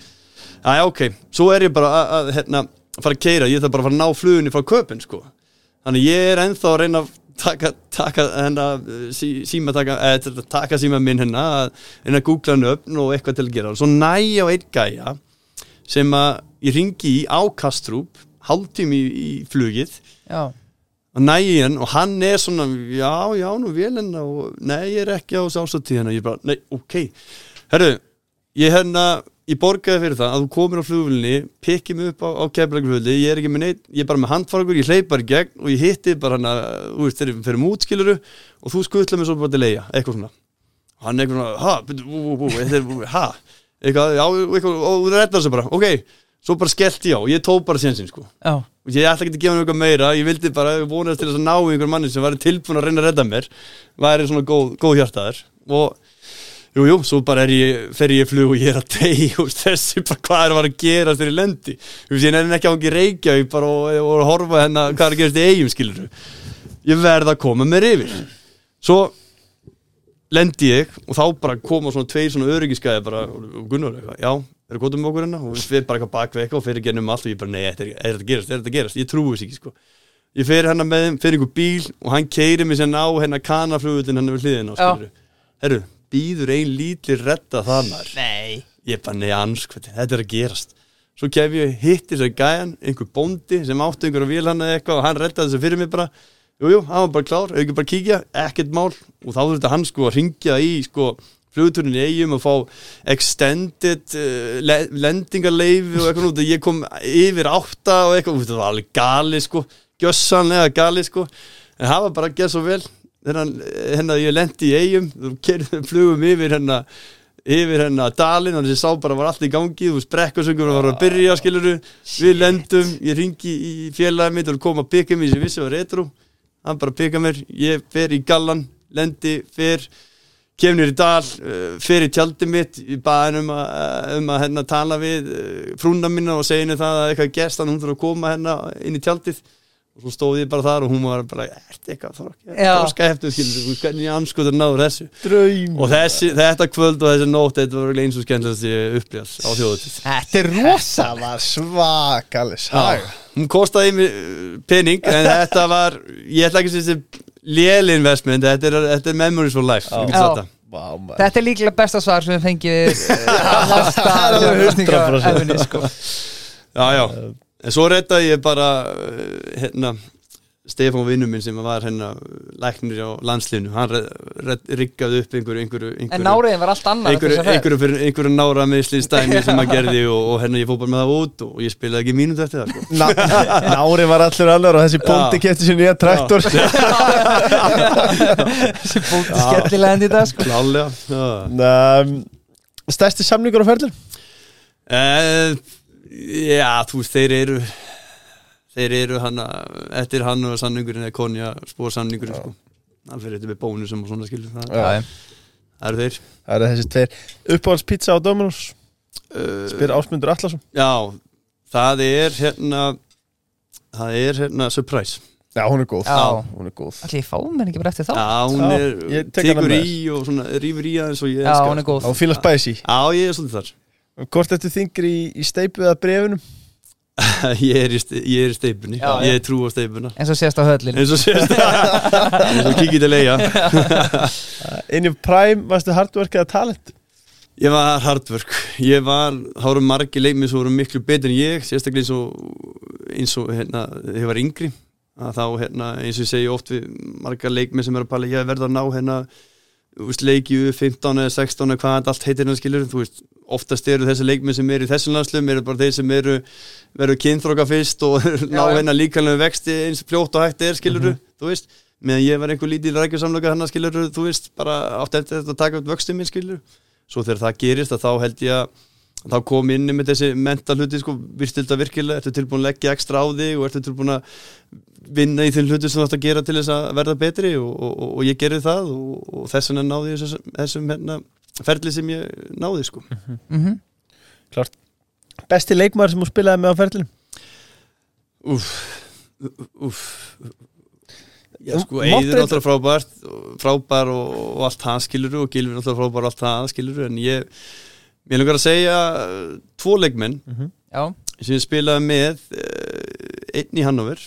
Já, ok, svo er ég bara að, að hérna, fara að keira, ég þarf bara að fara að ná flugunni frá köpinn, sko. Þannig ég er ennþá að reyna að taka, taka hérna, sí, síma taka, eða taka síma minn reyna að googla hann upp og eitthvað til að gera. Svo næ ég á einn gæja sem að ég ringi í á Kastrup, hálftími í, í flugið, já, og næ ég hann og hann er svona, já, já, nú vel hérna og nei, ég er ekki á þessu ásatíð hérna, ég bara, nei, ok. Herru, ég hérna ég borgaði fyrir það að þú komir á flugvölinni pikkið mig upp á, á keflækuflugvöli ég er ekki með neitt, ég er bara með handfaragur ég hleyp bara í gegn og ég hitti bara hann að þú veist, þegar við ferum útskiluru og þú skuttla mig svo bara til leia, eitthvað svona. Og hann eitthvað svona, ha, bú, bú, bú, bú, ha? Eitthvað, já, eitthvað, og þú reddar þessu bara, ok svo bara skellti ég á, ég tók bara sénsinn sko. Já, ég ætla ekki að gefa mér eitthvað meira ég vildi bara vonast til þess að ná einhver manni sem væri tilbúin að reyna að redda mér væri svona góð, góð hjartaður og jú, jú, svo bara ég fer ég í flug og ég er að degi og þessi bara hvað er að fara að gera þegar ég lendi? Þú veist, ég nefnir ekki á ekki reykja bara og, og að horfa hérna hvað er að gerast í eigum skilur ég verð að koma mér yfir. Svo lendi ég og þá bara koma svona tveir svona öryggiskæði bara, og Gunnar já, er það góðum með okkur hérna? Og við fyrir bara eitthvað bakveg eitthvað og fyrir gennum allt og ég bara, nei, er, er þetta gerast, er þetta gerast? Ég trúi þess ekki, sko. Ég fer hérna með þeim, fyrir einhver bíl og hann keiri mig sérna á hérna kanaflugutin hann við hliðina, skilur herru, býður ein lítli redda það maður. Nei. Ég bara, nei, anskvæti, þetta er að gerast. Svo kem ég hitti þess að gæjan einhver bóndi sem átti einhverja vél hann eða eitthvað og hann reddaði þessu fyrir mig bara. Jújú, jú, hann var bara klár, ekki bara kíkja ekkert mál. Og þá þurfti hann sko að ringja í sko í eigum og fá extended uh, le lendingarleifi og eitthvað út og ég kom yfir átta og eitthvað, þetta var alveg gali sko. Gjössanlega gali sko. En það var bara að gera svo vel hérna ég lendi í eigum flugum yfir hérna yfir hérna dalinn og þessi sá bara var allt í gangi þú veist brekkarsöngur var að byrja skiluru við lendum, ég ringi í félagið mitt og kom að byggja mér sem vissi var retro. Hann bara byggja mér, ég fer í gallan lendi, fer kemur í dal, uh, fyrir tjaldi mitt í baðin um að, uh, um að hérna, tala við uh, frúnna minna og segja henni það að eitthvað gest, þannig að hún þurfa að koma hérna inn í tjaldið og svo stóð ég bara þar og hún var bara, ert eitthvað skilur, hvernig ég anskotur náður þessu. Draum. Og þessi, þetta kvöld og þessi nótt, þetta var eins og skemmtilegast ég upplýðast á þjóðutist Þetta er rosa Það var svakalig saga. Hún kostaði mig pening en þetta var, ég ætla ekki að segja lél investment, þetta er, þetta er memories for life Já. Maður. Þetta er líklega besta svar sem við fengið 100%. efni, sko. Já, já, en svo reddaði ég bara uh, hérna Stefán vinnu minn sem var hérna læknir á landslinu, hann riggaði upp einhverju einhverju, En einhverju náriðin var allt annað einhverju, einhverju, fyrir, einhverju nára meðslýstæmi sem hann gerði og, og hérna ég fór bara með það út og ég spilaði ekki eftir það sko. Ná- Nári var allur alveg og þessi bóndi Já. kefti sér nýja traktor Þessi bóti skellilega endi í dag sko. Um, Stærsti samningur á ferðlum Uh, já, þú veist, þeir eru þeir eru hann eftir hann og samningurinn eða konja spórsamningurinn sko. hann fyrir þetta með bónusum og svona skilur það, Já, já. það eru þeir. Það eru þessi tveir. Uppáhalds pizza á Dominos? Uh, Spyr Ásmundur Allarsson Já, það er hérna það er hérna surprise. Já, hún er góð. Já. Hún er góð. Ætli ég fá mér ekki bara eftir þá? Já, hún Já, er, tekur í og svona rýfur í aðeins og ég Já, hún er góð. Á fíla spæsi Já, ég er svolítið þar Hvort ertu þingri í, í steipu eða brefunum ég er í, í steipunni. Já, já. ég trú á steipuna. Eins og sést á höllin eins og sést eins og kikið til leia Inn í Prime, varstu hardwork eða talent? Ég var hardwork. Ég var, þá voru margir leikmið sem voru miklu betur en ég sérstaklega eins og eins og hérna, ég var yngri. Að þá hérna, eins og ég segi oft við margar leikmið sem eru að pæla ég verða að ná hérna veist, leikju 15 eða 16 eða hvað allt heitir hérna skilur þú veist, oftast eru þessi leikmið sem eru í þessum landslum eru bara þeir sem eru verður kynþróka fyrst og ná hérna líkanlega vexti eins fljótt og hægt er skilur þú veist, meðan ég var einhver lítil rækjusamlöka hann skilur þú veist, bara átt eftir þetta að taka upp vöxtum minn skilur svo þegar það gerist að þá held ég að þá kom inn með þessi mental hluti sko, virst þetta virkilega, ertu tilbúin að leggja ekstra á þig og ertu tilbúin að vinna í þeim hluti sem þú ætti að gera til þess að verða betri og, og, og, og ég gerði það og, og þess ég ferli sem ég náði sko. Mhm. Besti leikmaður sem þú spilaði með á ferðlum Úf, úf Já sko, Eiður þetta- náttúrulega frábært frábær og, og allt það skiluru og Gilvin náttúrulega frábær og allt það skiluru en ég, mér langar að segja uh, tvo leikmenn Já, sem ég spilaði með uh, einn í Hannover.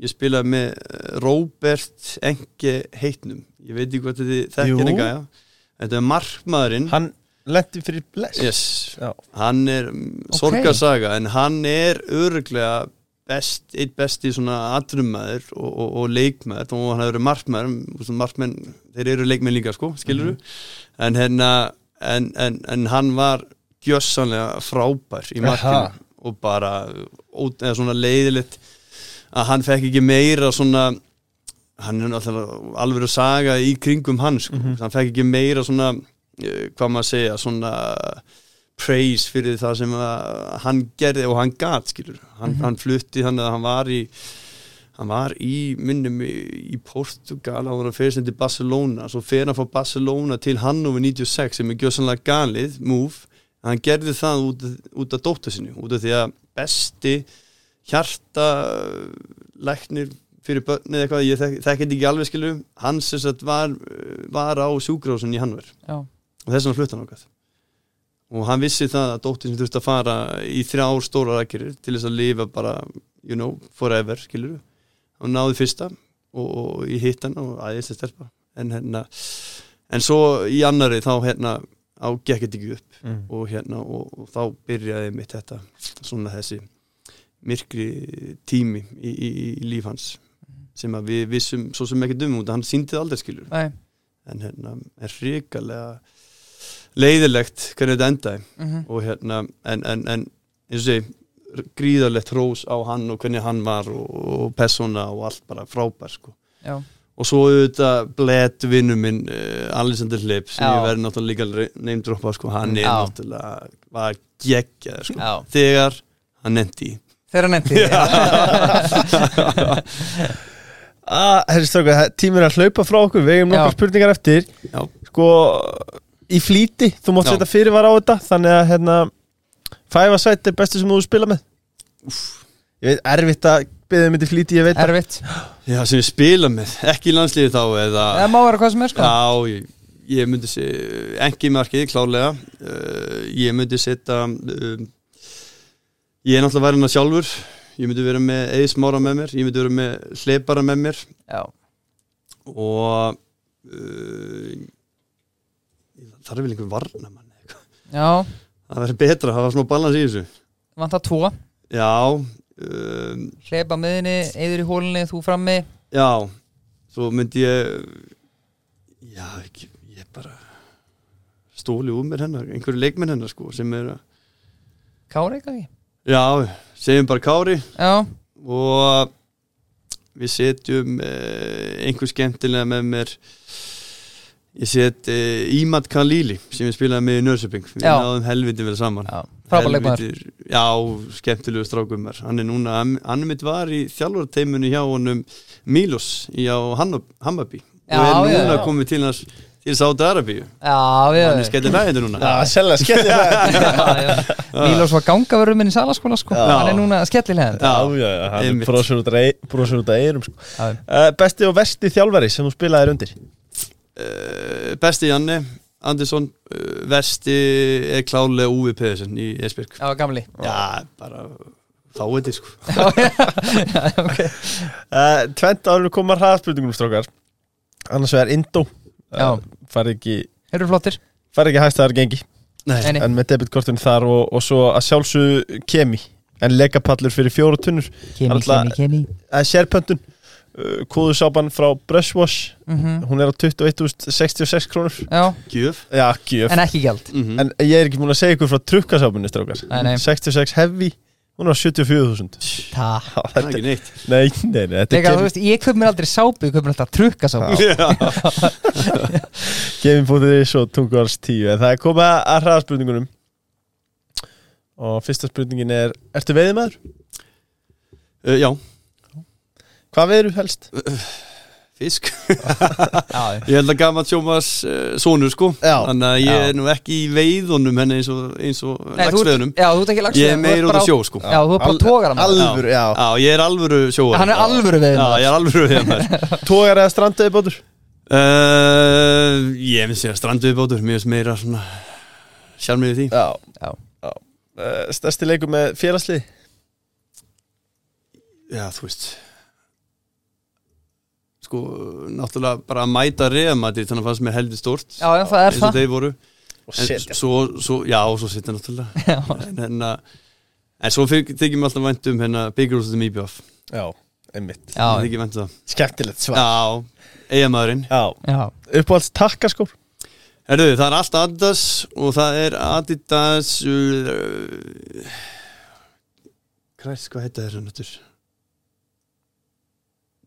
Ég spilaði með uh, Robert Enke Heitnum. Ég veit ekki hvað þetta Jú. þekkir en gæja þetta er markmaðurinn. Hann lendi fyrir bless. Yes, hann er um, sorgarsaga en hann er öruglega best, eitt besti svona atrummaður og, og, og leikmaður og hann hefur verið markmaður markmenn, þeir eru leikmenn líka sko, skilur en, hérna, en, en, en hann var gjössanlega frábær í markinu og bara ó, eða svona leiðilegt að hann fekk ekki meira svona hann er náttúrulega alveg að saga í kringum hann sko. hann fekk ekki meira svona eh, hvað maður að segja svona praise fyrir það sem hann gerði og hann gat skilur hann, hann flutti þannig að hann var í hann var í minnum í, í Portugal, hann var að fyrir sem til Barcelona. Svo fer hann frá Barcelona til Hannover 96 sem er gjössanlega galið move, hann gerði það út, út af dóttur sinni, út af því að besti hjarta læknir fyrir börnið eitthvað, ég þek, þekki þetta ekki alveg skilur hann sem sagt var, var á sjúgrásun í Hannover já, og þess vegna flutt hann okkar og hann vissi það að dóttir sem þurfti að fara í þrjá stóra rækjurir til þess að lifa bara, you know, forever skilur og náði fyrsta og, og í hitt hann og aðeins að stelpa. En hérna en svo í annari þá hérna á gekk þetta ekki upp. Mm. og hérna og, og þá byrjaði mitt þetta svona þessi myrkri tími í, í, í líf hans sem að við vissum svo sem ekki dum út að hann síndið aldrei skilur Nei, en hérna er hrikalega leiðilegt hvernig þetta endaði. Mhm, og hérna en, en, en eins og segi gríðarlegt hrós á hann og hvernig hann var og, og persóna og allt bara frábær sko. Já, og svo auðvitað blett vinnu minn uh, Alexander Hlip sem Já. ég verði náttúrulega líka neymdroppa sko, hann er Já. náttúrulega var geggjað sko, þegar hann nefndi í. Þeirra nefndi ah, tímur er að hlaupa frá okkur Við hefum nokkar spurningar eftir. Já. Sko, í flýti Þú mátt setja fyrirvara á þetta Þannig að hérna Fæfa sætt er bestu sem þú spila með. Ég veit, erfitt að byggja um þetta í flýti Ég veit Erfitt. Já, sem ég spila með, ekki í landsliði þá eða, Það má vera hvað sem er sko. Já, ég, ég myndi se engi markið, klálega uh, ég myndi setja um, ég er náttúrulega verið hann sjálfur ég myndi vera með eðis mára með mér ég myndi vera með hleypara með mér. Já, og uh, það er vel einhver varna mann já. Það verður betra að hafa smá balans í þessu. Vantar tvo. Já um, Hleypa miðinni, eður í hólunni, þú frammi. Já svo myndi ég já, ekki, ég bara stóli úr mér hennar, einhverju leikmenn hennar sko, sem er, Kári ekki? Já, segjum bara Kári. Já, og við setjum uh, einhver skemmtilega með mér. Ég set uh, Ímat Khalili sem við spilaði með í Nörsöping við Já. náðum helviti vel saman. Já Frábær leikmaður. Já, skemmtilegu strákumar hann er núna, hann mitt var í þjálfurteimunu hjá honum Milos í á Hammarby. Já, og er já, núna já. komið til hans til Sáta Arabíu Já, við hann er núna. Skellir Já, já. Mílos var gangaverður minn í salaskóla sko. Já. Hann er núna já, já, hann er brosur út að eirum sko. Uh, Besti og vesti þjálfari sem þú spilaðir undir? Uh, besti Janne Andersson, uh, versti er klálega Úvi Pedersen í Esbjörg Já, gamli. Já, bara sko. Já, já, ok. Uh, Tvent áður við koma að hraðspurningunum strókar Annars vegar Indó. Uh, Fari ekki, Eru flottir. fari ekki hæstaðar gengi Nei. En með debitkortun þar og, og svo að sjálfsögðu kemi. En legapallur fyrir fjóru tunnur. Kemi, Alltaf- kemi, kemi. Það er sérpöntun. Uh, Kóðusápan frá Brushwash. Mhm. Hún er á 21.066 krónur. Já, gjöf. Já, gjöf. En ekki gjald. Mm En ég er ekki múin að segja ykkur frá trukkasápunni strókar Nei, nei. 66 heavy Hún á 74.000 Það það er ekki neitt. Nei, nei, nei Þetta Leika, þú veist, ég köp mér aldrei sápu, ég köp mér alltaf trukka sápu já, Kevin.is og Tungvars 10 En það er komið að hraðaspurningunum. Og fyrsta spurningin er Ertu veiðimaður? uh, já. Hvað veiður helst? Fisk. Já, Ég held að gaman sjómas uh, sonur sko. Já. Þannig að ég Já. er nú ekki í veiðunum henni eins og, eins og Nei, þú ert- lagsveðunum Já, þú ert ekki lagsveðunum Ég er meir út á sjó sko. Já, þú er bara tógar hann. Alvöru, já, Já, ég er alvöru sjóar Hann er alvöru Já, ég er alvöru við Tógar eða strandaði bátur? uh, Ég finnst ég að stranduði bátur Mér finnst meira svona Sjálfmiði því. Já, Já. Uh, Stærsti leikur með félagslið? Já, þú veist Sko, náttúrulega bara að mæta reðamæti Þannig að fannst mér heldur stórt. Já, já, það er eins og það. þeir voru. Og setja. svo, svo, Já, og svo setja náttúrulega. En, en, en svo þykir mér alltaf vænt um hérna Big Rose um IBF Já, einmitt. Já, Þykir vænt um það. Skemmtilegt svar. Já, eigamæðurinn Já, já. Uppáhalds takkaskór? Herðu, það er allt Adidas og það er Adidas uh, Kræs, hvað heita þeir hann þetta?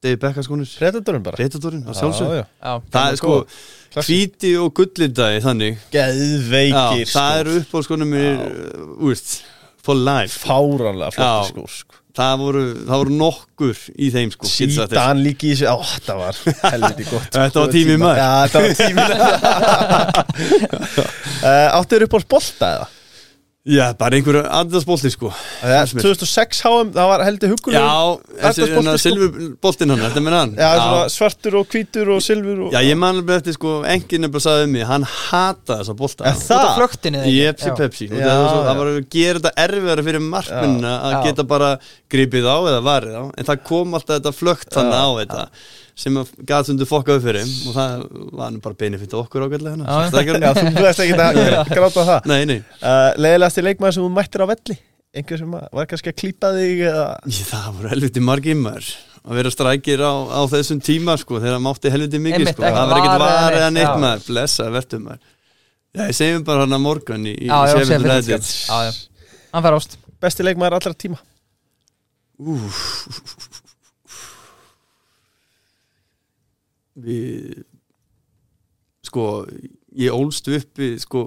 David Beckham skonur Predatorinn bara Predatorinn, það sjálfsög Já, já. Já, Það er sko hvíti og gullindagi þannig Geðveikir Já, það eru upp á skonum mér úrst, for life Fáranlega Já. flottir skór sko. það voru, það voru nokkur í þeim sko. Sítan líki í þessu Ó, það var helviti gott Þetta var tími maður. Já, þetta var tími uh, Áttu þér uppáhalds bolta eða? Já, bara einhverju Adidas bolti sko Ja, 2006 HM, það var heldur hugulegur Já, hérna sko. silfurboltin hann, þetta með hann. Já, svona svartur og hvítur og silfur og... Já, ég man alveg eftir sko, enginn nefnilega sagði um mig, hann hata þessa bolta. Er Út það? af flöktinni Í Epsi Pepsi, Já, það, var svo, já. það var að gera þetta erfiðara fyrir markmennina að Já. geta bara gripið á eða varið á, en það kom alltaf þetta flögt þannig á þetta sem að gæti undir fokka upp fyrir og það var nú bara benefit okkur ágætlega Já, hérna já. Þú veist ekki að gráta það. Nei, nei, uh, Leðilegasti leikmaður sem þú mættir á velli? Einhver sem að- var kannski að klípa þig eða Ég, það voru helviti margir maður. Að vera strækir á, á þessum tíma sko, þegar mátti helviti mikið sko. það var ekkert var eða neitt, maður. Blessa verðum maður. Já, ég segjum bara hann að morgun í, í. Já, já, hann fær ást. Besti leikmaður allra tíma. Úf Við sko, ég ólst uppi sko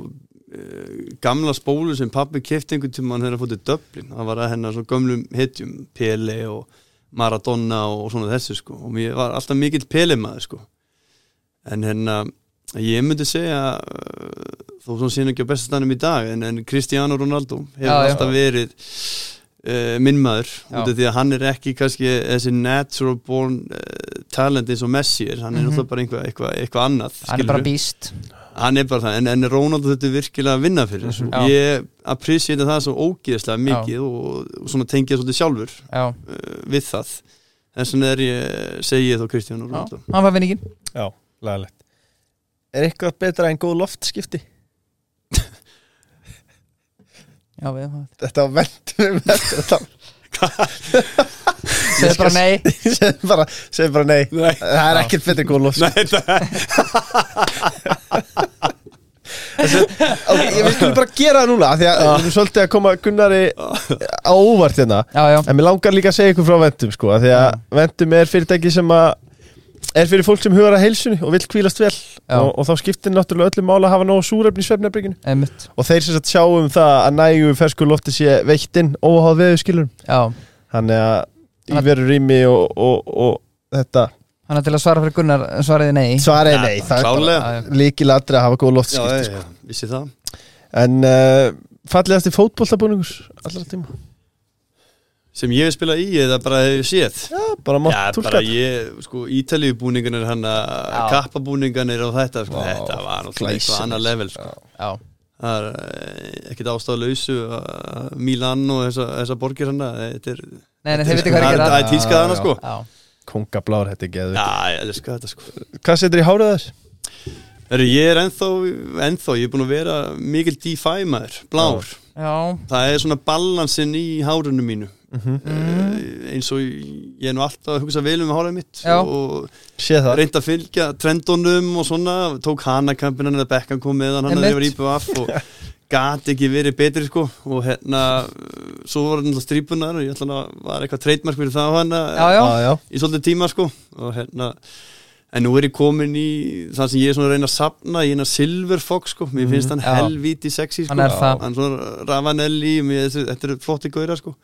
eh, gamla spólu sem pappi kefti einhvern tíma hann þegar hann fótið Dublin. Það var að hennar svo gömlum hetjum Pele og Maradona og svona þessu sko. Og mér var alltaf mikill Pele maður sko. En hérna ég myndi segja uh, þó svona síðan ekki á bestastannum í dag en, en Cristiano Ronaldo hefur Já, já. alltaf verið uh, minn maður Já. út af því að hann er ekki kannski þessi natural born uh, talent eins og Messi er hann er Mhm. náttúrulega bara einhvað, eitthvað, eitthvað annað Hann er bara býst hann er bara það, en, en Ronaldo þetta er virkilega að vinna fyrir þessu. Já. ég appreciate það svo ógeðslega mikið og, og svona tengja svolítið sjálfur Já, uh, við það. Þess vegna er ég, segi ég þá Cristiano já, Ronaldo. Hann fær vinningin Já, lagalegt. Er eitthvað betra en góð loftskipti? Já, við Þetta var vendum Þetta. Segðu bara nei. Segðu bara, segðu bara nei. Nei. Það er ekkert betra en góð loftskipti Nei, það Ok, ég vil skulum bara gera það núna af Því að við erum svolítið að koma Gunnari á óvart hérna. Já, já, En mér langar líka að segja ykkur frá Ventum sko, af Því að Ventum er fyrirtæki sem að Er fyrir fólk sem hugar að heilsunni og vill kvílast vel. Og, og þá skiptir náttúrulega öllum mála að hafa nógu súrefni í svefnabrygginu og þeir sem sagt sjá um það að nægu fersku lofti sé veittinn óháð veðu skilur Já, þannig að Þannig- í veru rými og, og, og þetta hann er til að svara fyrir Gunnar svaraði nei. Svara Ja, nei, það er líkilatri að hafa góð Já, loftskipti já, sko. en uh, fallegasti fótboltabúningur allra tíma sem ég hef spilað í eða bara hef séð. Já, bara mátt Já, tólka bara ég, sko, ítalíu búninganir hann að Já. kappabúninganir og þetta, sko, Vá, þetta var náttúrulega eitthvað annað level, sko. Já, Það er eh, ekkert ástæðalausu að Milan og þessa, þessa borgir hann þetta er, er að er, það gera. Er tískað hana, sko. Já, kongablár, þetta er geðu Já, ég elska þetta, sko. Hvað setur í hárið þess? Ég er ennþá, ennþá, ég er búin að vera mikil DeFi maður, blár. Já, Það er svona balansin í hárunum mínu Mm mm. eins og ég er nú alltaf að hugsa vel um hárið mitt Já. og sé það reynd að fylgja trendunum og svona, tók hana kampinn hann að Beckham kom með hann, hann hefur IPVF og gat ekki verið betri sko og hérna, svo voru hann strípunar og ég ætla að var eitthvað treytmark fyrir það hann já, já. í svolítið tíma sko og hérna En nú er ég komin í það sem ég er svona að reyna að sapna í eina Silver Fox sko, mér finnst hann Já. helvíti sexy sko, Hann er það. hann svona Ravanelli, mér, þetta eru flotti gauðra sko,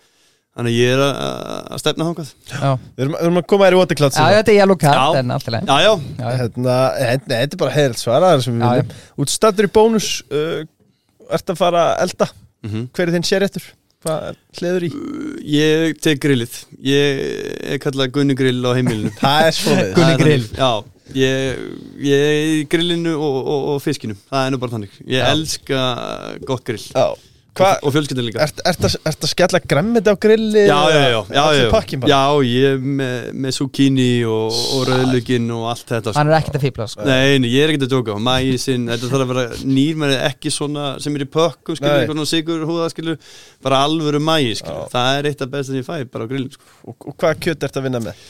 þannig að ég er að, stefna já Við erum, að koma þér í watercloud Já, þetta er yellow card, Já. en allt í leið Já, já, Já, já. Hérna, hérna, þetta er bara heilt svaraðar sem við viljum Útstattur í bónus uh, Ert að fara að elda mm Hver er þinn séréttur? Hvað hliður í? ég tek grillið, ég er kallað Gunni grill á heimilinu. Það er svona Gunni Það er grill. Já, ég, ég er í grillinu og, og, og fiskinu, það er nú bara þannig. Ég Já. elska gott grill Já Hva, og fjölskyldin líka. ert, ert, að, ert að skella gremmið á grilli? Já, já, já, já, já, ég er með, með zucchini og, og rauðlögin og allt þetta sko. Hann er ekkert að fíbla, sko Nei, nei, ég er ekkert að djóka Mæsinn, þetta þarf að vera nýr með ekki svona sem er í pökkum, skilur, eitthvað svona sigur húða, skilur, bara alvöru mæi, skilur Já. það er eitt af best sem ég fæ, bara á grillin, sko og, og hvaða kjöt ert að vinna með?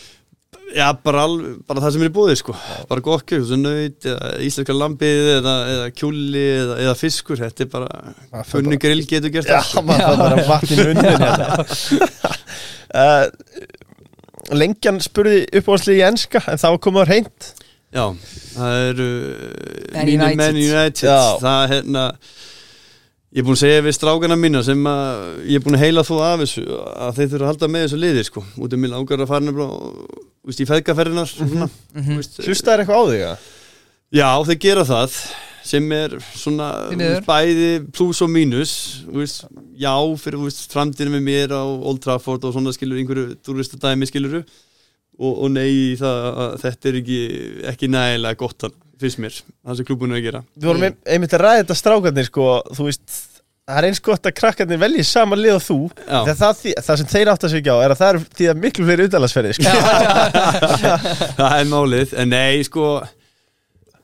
Já, bara, al, bara það sem er í búið, sko. Bara svo nöyt, eða íslenska lambið eða, eða kjúli eða, eða fiskur, þetta er bara funni grill getur gert Já, það, sko. maður það bara vatninu unnin hérna. Uh, Lengjan spurði uppáhaldslega í enska En þá komaður hreint. Já, það eru mínir United. menn United. Já. Það er hérna Ég er búin að segja við strákana mína sem að ég er búin að heila þú af þessu að þeir þurfa að halda með þessu liði sko út af mér langar að fara nefnilega í feðgaferðinar svona, Mhm. úst, Hlustaður eitthvað á þig? eða? Já, þeir gera það sem er svona bæði pluss og mínus úst, já, fyrir framtíðinu með mér á Old Trafford og svona skilur einhverju turistadæmi skiluru og, og nei það að þetta er ekki, ekki nægilega gott hann, fyrst mér, það sem klubun er að gera. Við vorum ein- einmitt að ræða þetta strákarnir sko Þú veist það er eins gott að krakkarnir velji sama lið og þú Já. Það, þý- það sem þeir átt að ekki á er að það er því að miklu fleiri utalagsferði sko. það er málið, en nei, sko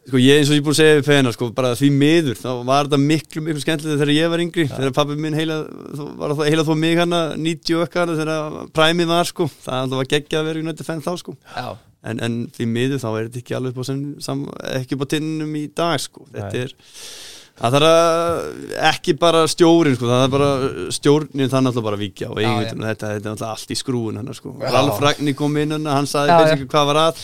sko ég eins og ég búin að segja við pena sko, bara því miður, þá var þetta miklu miklu skemmtilega þegar ég var yngri, þegar pappi minn heila, þó- var það heila þó mig hana 90 og eitthvað hana, þegar præmið var sko. Það var geggjað að vera United fan þá sko. Já, en, en því miður þá er þetta ekki alveg upp á, sem, sam, ekki upp á tinnum í dag sko, þetta er það þarf að ekki bara stjórin sko, það er bara stjórnin þannig alltaf bara að víkja og Já, eigin þetta, þetta er alltaf allt í skrúin hann sko. Ralf Ragni kom inn hann, hann sagði Já, basically hvað var að.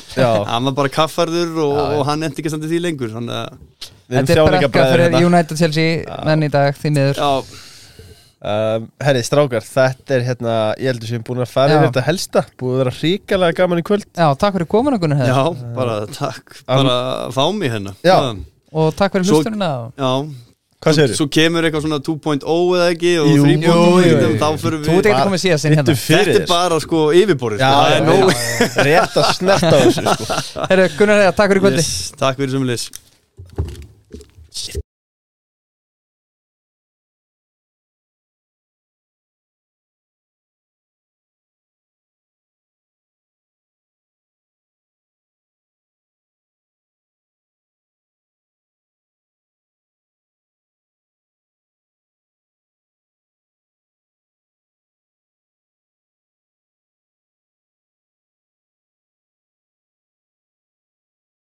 Hann var bara kaffarður og, Já, já. og hann endi ekki standið því lengur þannig að þetta er brekka þjáningabræður fyrir hérna. United Chelsea menn í dag, því miður. Já, um, Herri, strákar, þetta er hérna Ég heldur sem búin að fara yfir þetta helsta Búið að vera hrikalega gaman í kvöld Já, takk fyrir komuna Gunnar já, bara takk bara að fá mig hérna Já. Og takk fyrir hlustunina já. Hvað segirðu? Svo kemur eitthvað svona 2.0 eða ekki og Jú, 3.0 jú, jú, jú. þá fyrir Þú ert við ekki komið síðast inn Bittu hérna Þetta er þér. bara sko yfirborðið Já, sko. Er. Rétt að snerta þessu sko. Herru, Gunnar takk fyrir kvöldi yes, Takk fyrir sem leys